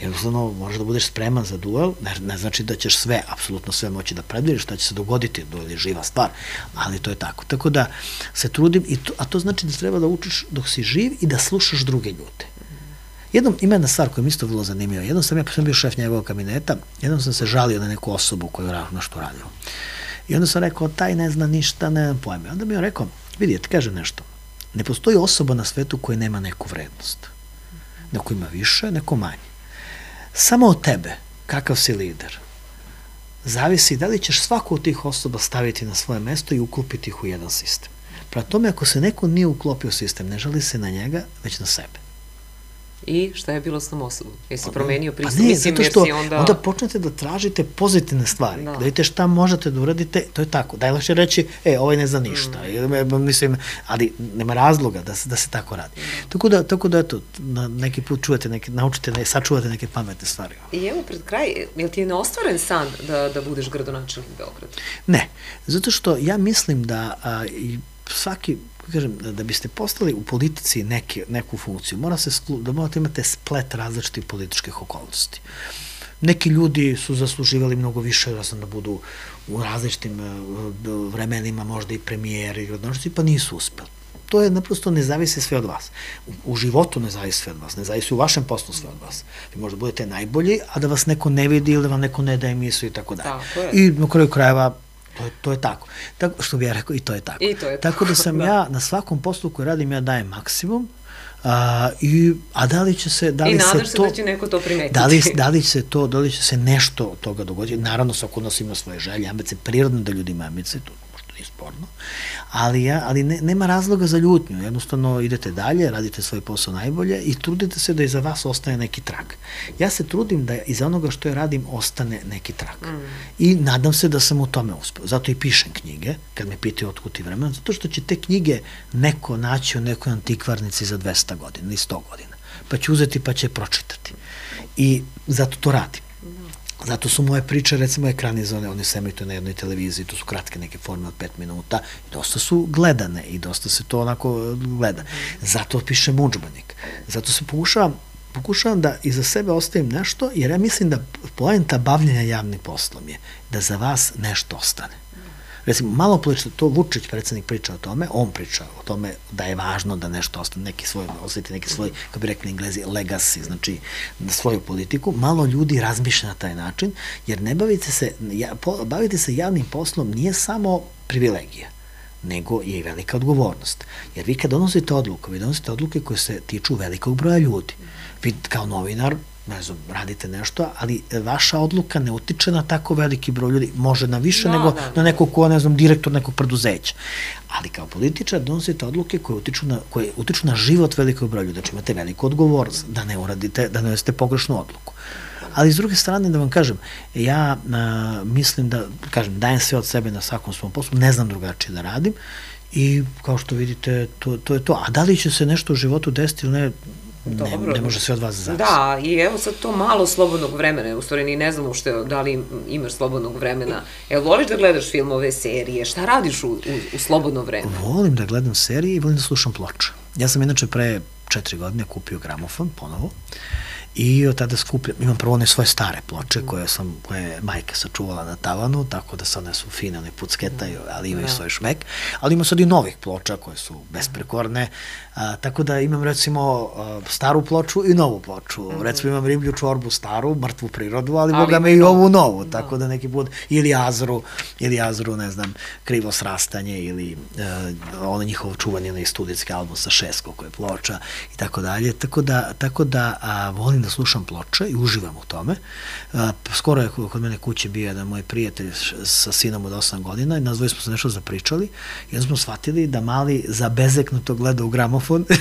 jednostavno moraš da budeš spreman za duel, ne, ne znači da ćeš sve, apsolutno sve moći da predviriš, šta će se dogoditi, duel je živa stvar, ali to je tako. Tako da se trudim, i to, a to znači da treba da učiš dok si živ i da slušaš druge ljude. Jednom, ima jedna stvar koja mi isto vrlo zanimljiva. Jednom sam ja, sam bio šef njegovog kabineta, jednom sam se žalio na neku osobu koju je nešto radio. I onda sam rekao, taj ne zna ništa, ne znam pojme. Onda mi je rekao, vidi, ja ti kažem nešto. Ne postoji osoba na svetu koja nema neku vrednost. Neko ima više, neko manje. Samo od tebe, kakav si lider, zavisi da li ćeš svaku od tih osoba staviti na svoje mesto i uklopiti ih u jedan sistem. Pra tome, ako se neko nije uklopio sistem, ne žali se na njega, već na sebe. I šta je bilo s tom osobom? Jesi pa, promenio pristup? Pa ne, zato što onda... onda počnete da tražite pozitivne stvari. Da. da vidite šta možete da uradite, to je tako. Daj lakše reći, e, ovaj ne zna ništa. Mm. Mislim, ali nema razloga da se, da se tako radi. Mm. Tako da, tako da eto, na neki put čujete, neke, naučite, ne, sačuvate neke pametne stvari. I evo pred kraj, je li ti je neostvaren san da, da budeš gradonačelnik Beograda? Ne, zato što ja mislim da a, i svaki kažem, da biste postali u politici neke, neku funkciju, mora se, da morate imate splet različitih političkih okolnosti. Neki ljudi su zasluživali mnogo više, ja sam da budu u različitim e, vremenima, možda i premijeri i gradonošci, pa nisu uspeli. To je naprosto ne zavisi sve od vas. U, u životu ne zavisi sve od vas, ne zavisi u vašem poslu sve od vas. Vi možda budete najbolji, a da vas neko ne vidi ili da vam neko ne daje emisiju i tako dalje. I na kraju krajeva To je, to je tako. tako. Što bi ja rekao, i to je tako. I to je tako. Tako da sam da. ja na svakom poslu koji radim, ja dajem maksimum, A, i, a da li će se, da li I se, se to, da će neko to primetiti. Da li, da li se to, da li će se nešto od toga dogoditi? Naravno, svako nas ima svoje želje, ambice, prirodno da ljudi ima ambice, to nije sporno, ali, ja, ali ne, nema razloga za ljutnju, jednostavno idete dalje, radite svoj posao najbolje i trudite se da iza vas ostane neki trag. Ja se trudim da iza onoga što ja radim ostane neki trag. Mm. I nadam se da sam u tome uspeo. Zato i pišem knjige, kad me pitaju otkud ti vremena, zato što će te knjige neko naći u nekoj antikvarnici za 200 godina ili 100 godina. Pa će uzeti pa će pročitati. I zato to radim. Zato su moje priče, recimo, ekranizovane, one se emituju na jednoj televiziji, to su kratke neke forme od pet minuta, dosta su gledane i dosta se to onako gleda. Zato pišem učbenik. Zato se pokušavam pokušavam da iza sebe ostavim nešto, jer ja mislim da poenta bavljenja javnim poslom je da za vas nešto ostane. Recimo, malo politično, to Vučić, predsednik, priča o tome, on priča o tome da je važno da nešto ostane, neki svoj, osjeti neki svoj, kako bi rekli englezi, legacy, znači na svoju politiku, malo ljudi razmišlja na taj način, jer ne bavite se, ja, po, bavite se javnim poslom nije samo privilegija, nego je i velika odgovornost. Jer vi kad donosite odluku, vi donosite odluke koje se tiču velikog broja ljudi. Vi kao novinar ne znam, radite nešto, ali vaša odluka ne utiče na tako veliki broj ljudi, može na više no, nego no, no. na nekog ko, ne znam, direktor nekog preduzeća. Ali kao političar donosite odluke koje utiču na, koje utiču na život velikog broja ljudi, znači imate veliku odgovornost da ne uradite, da ne uradite pogrešnu odluku. Ali s druge strane da vam kažem, ja a, mislim da, kažem, dajem sve od sebe na svakom svom poslu, ne znam drugačije da radim i kao što vidite, to, to je to. A da li će se nešto u životu desiti ili ne, Dobro. Ne, ne može sve od vas zavisi. Da, i evo sad to malo slobodnog vremena, u stvari ni ne znam ušte da li imaš slobodnog vremena. Evo, voliš da gledaš filmove, serije, šta radiš u, u, u slobodno vreme? Volim da gledam serije i volim da slušam ploče. Ja sam inače pre četiri godine kupio gramofon ponovo I od tada skupljam, imam prvo one svoje stare ploče koje sam, koje je majka sačuvala na tavanu, tako da se one su fine, one pucketaju, ali imaju Da. svoj šmek. Ali ima sad i novih ploča koje su besprekorne, a, tako da imam recimo a, staru ploču i novu ploču. Recimo imam riblju čorbu staru, mrtvu prirodu, ali, Ali boga me i novu. ovu novu, tako da neki put, ili azru, ili azru, ne znam, krivo srastanje, ili e, ono njihovo čuvanje na studijski album sa šest koliko je ploča i tako dalje. Tako da, tako da a, volim da slušam ploče i uživam u tome. A, skoro je kod mene kuće bio jedan moj prijatelj sa sinom od 8 godina i nas dvoje smo se nešto zapričali i onda smo shvatili da mali zabezeknuto gleda u gramofon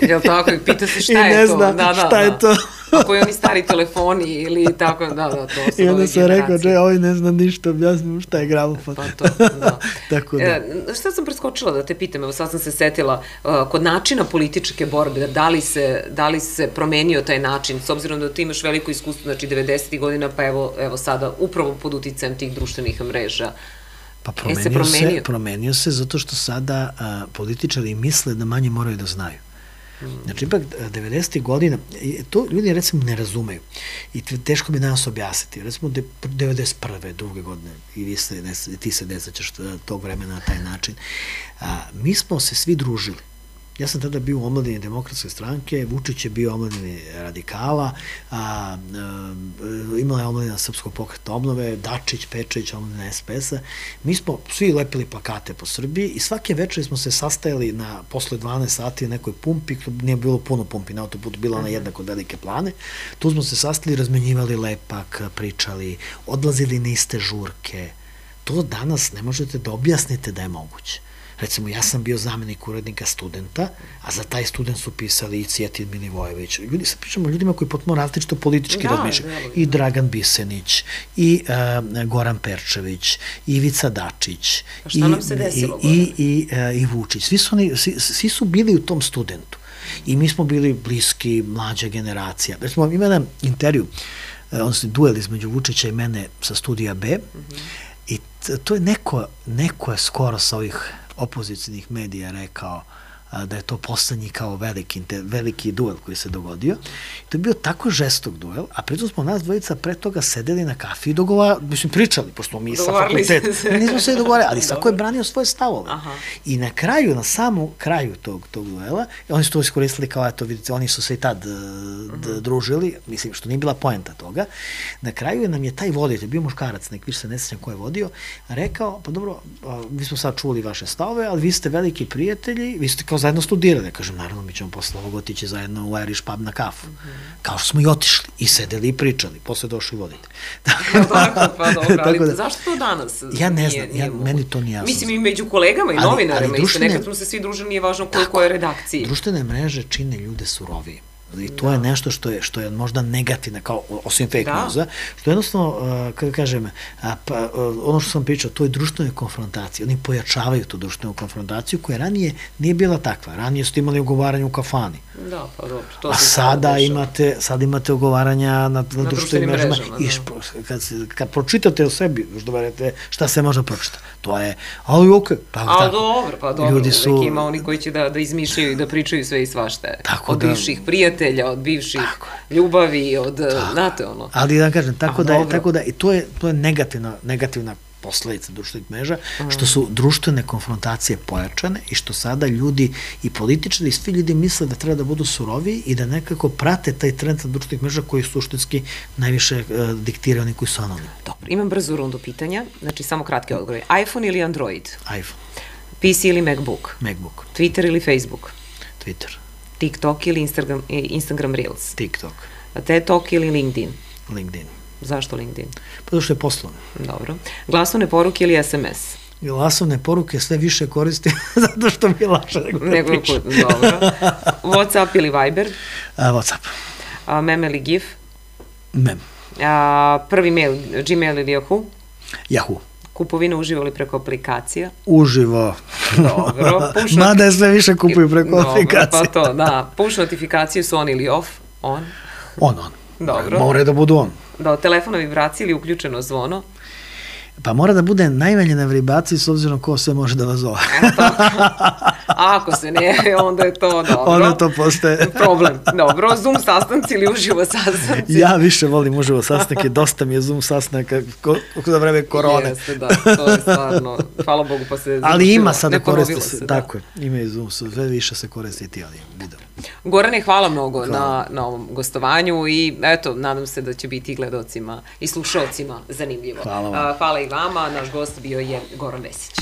Jel tako? I pita se šta I je ne to. zna da, da, šta da. je to. Ako je oni stari telefoni ili tako, da, da, to su I onda sam rekao, že, ovaj ne zna ništa, objasnim šta je gramofon. Pa to, da. Tako da. E, šta sam preskočila da te pitam, evo sad sam se setila, uh, kod načina političke borbe, da li, se, da li se promenio taj način, s obzirom da ti imaš veliko iskustvo, znači 90. godina, pa evo, evo sada, upravo pod uticajem tih društvenih mreža. Pa E, se promenio se, promenio? promenio se zato što sada a, političari misle da manje moraju da znaju. Mm. Znači, ipak, a, 90. godina, to ljudi recimo ne razumeju i te- teško bi nas objasniti. Recimo, de, 91. druge godine, i vi se, ne, ti se ne znaćeš tog vremena na taj način, a, mi smo se svi družili. Ja sam tada bio u omladini demokratske stranke, Vučić je bio u omladini radikala, a, a, imala je omladina Srpskog pokreta obnove, Dačić, Pečević, omladina SPS-a. Mi smo svi lepili plakate po Srbiji i svake večeri smo se sastajali na, posle 12 sati na nekoj pumpi, nije bilo puno pumpi na autoputu, bila ona jedna kod velike plane. Tu smo se sastali, razmenjivali lepak, pričali, odlazili na iste žurke. To danas ne možete da objasnite da je moguće. Recimo, ja sam bio zamenik urednika studenta, a za taj student su pisali i Cijetin Milivojević. Ljudi, sad pričamo o ljudima koji potpuno različito politički Da, razmišljaju. I Dragan Bisenić, i uh, Goran Perčević, i Ivica Dačić, Pa šta i, nam se desilo, i, i, i, uh, i Vučić. Svi su, oni, svi, svi su bili u tom studentu. I mi smo bili bliski, mlađa generacija. Recimo, ima jedan intervju, uh, odnosno duel između Vučića i mene sa studija B, I t- to je neko, neko je skoro sa ovih opozicijnih medija rekao da je to poslednji kao veliki, veliki duel koji se dogodio. I to je bio tako žestok duel, a pritom smo nas dvojica pre toga sedeli na kafi i dogovarali, mislim, pričali, pošto mi sa fakulteta. se. Nismo se dogovarali, ali svako je branio svoje stavove. Aha. I na kraju, na samom kraju tog, tog duela, oni su to iskoristili kao, eto, vidite, oni su se i tad uh, Mhm. družili, mislim, što nije bila poenta toga. Na kraju je nam je taj voditelj, bio muškarac, nek više se ne sjećam ko je vodio, rekao, pa dobro, mi smo sad čuli vaše stavove, ali vi ste veliki prijatelji, vi ste kao zajedno studirali. Ja kažem, naravno, mi ćemo posle ovog otići zajedno u Irish pub na kafu. Mhm. Kao što smo i otišli, i sedeli i pričali, posle došli voditelj. Jel tako, pa dobro, ali Tako da- zašto to danas? Ja ne nije- znam, nije ja- meni to nije jasno. Mislim i među kolegama i Ali- novinarima, ali isto društvene- nekad smo se svi družili, nije važno koje, koje redakcije. Društvene mreže čine ljude surovije. I to je nešto što je što je možda negativno kao osim fake Da. newsa, što jednostavno uh, kako kažem, a, pa, uh, ono što sam pričao, to je društvene konfrontacije. Oni pojačavaju tu društvenu konfrontaciju koja ranije nije bila takva. Ranije ste imali ugovaranje u kafani. Da, pa dobro. To A sada imate, sad imate ugovaranja na, na, društvenim društvenim mrežama. mrežama, I da. špo, kad, se, kad pročitate o sebi, još doverete šta se može pročitati. To je, ali okej. Pa, A tako. dobro, pa dobro, Ljudi su- ima oni koji će da, da izmišljaju i da pričaju sve i svašta. Tako od da- bivših prijatelja, od bivših ljubavi, od, znate ono. Ali da kažem, tako A, da, je, dobro. tako da i to je, to je negativna, negativna posledica društvenih mreža, što su društvene konfrontacije pojačane i što sada ljudi i političari i svi ljudi misle da treba da budu suroviji i da nekako prate taj trend društvenih mreža koji suštinski najviše uh, diktiraju oni koji su anonimni. Dobro, imam brzu rundu pitanja, znači samo kratke odgovore. iPhone ili Android? iPhone, PC ili MacBook? Macbook, Twitter ili Facebook? Twitter, TikTok ili Instagram, Instagram Reels? TikTok, Talk ili LinkedIn? LinkedIn. Zašto LinkedIn? Pa zato što je poslovno. Dobro. Glasovne poruke ili SMS? Glasovne poruke sve više koristim zato što mi je lakše nego da put, dobro. Whatsapp ili Viber? A, Whatsapp, A, meme ili GIF? mem, A, prvi mail, Gmail ili Yahoo? Yahoo, Kupovina uživo ili preko aplikacija? uživo. Dobro, push Mada je sve više kupuju preko Dobro, aplikacije. Pa to, da. Push notifikacije su on ili off? On. On, on. Dobro. Mora da budu on. Da, telefon na vibraciji ili uključeno zvono? Pa mora da bude najmanje na vibraciji s obzirom ko sve može da vas zove. Ako se ne, onda je to dobro. Onda to postaje... Problem. Dobro, Zoom sastanci ili uživo sastanci? Ja više volim uživo sastanke, dosta mi je Zoom sastanaka ko, za vreme korone. Jeste, da, to je stvarno, hvala Bogu, pa se Ali ima sada koristi se, da. tako je, ima i Zoom, sve više se koristiti, ali video. Gorane, hvala mnogo hvala. na, na ovom gostovanju i eto, nadam se da će biti gledocima i slušalcima zanimljivo. Hvala vam. Hvala i vama. Naš gost bio je Goran Vesić.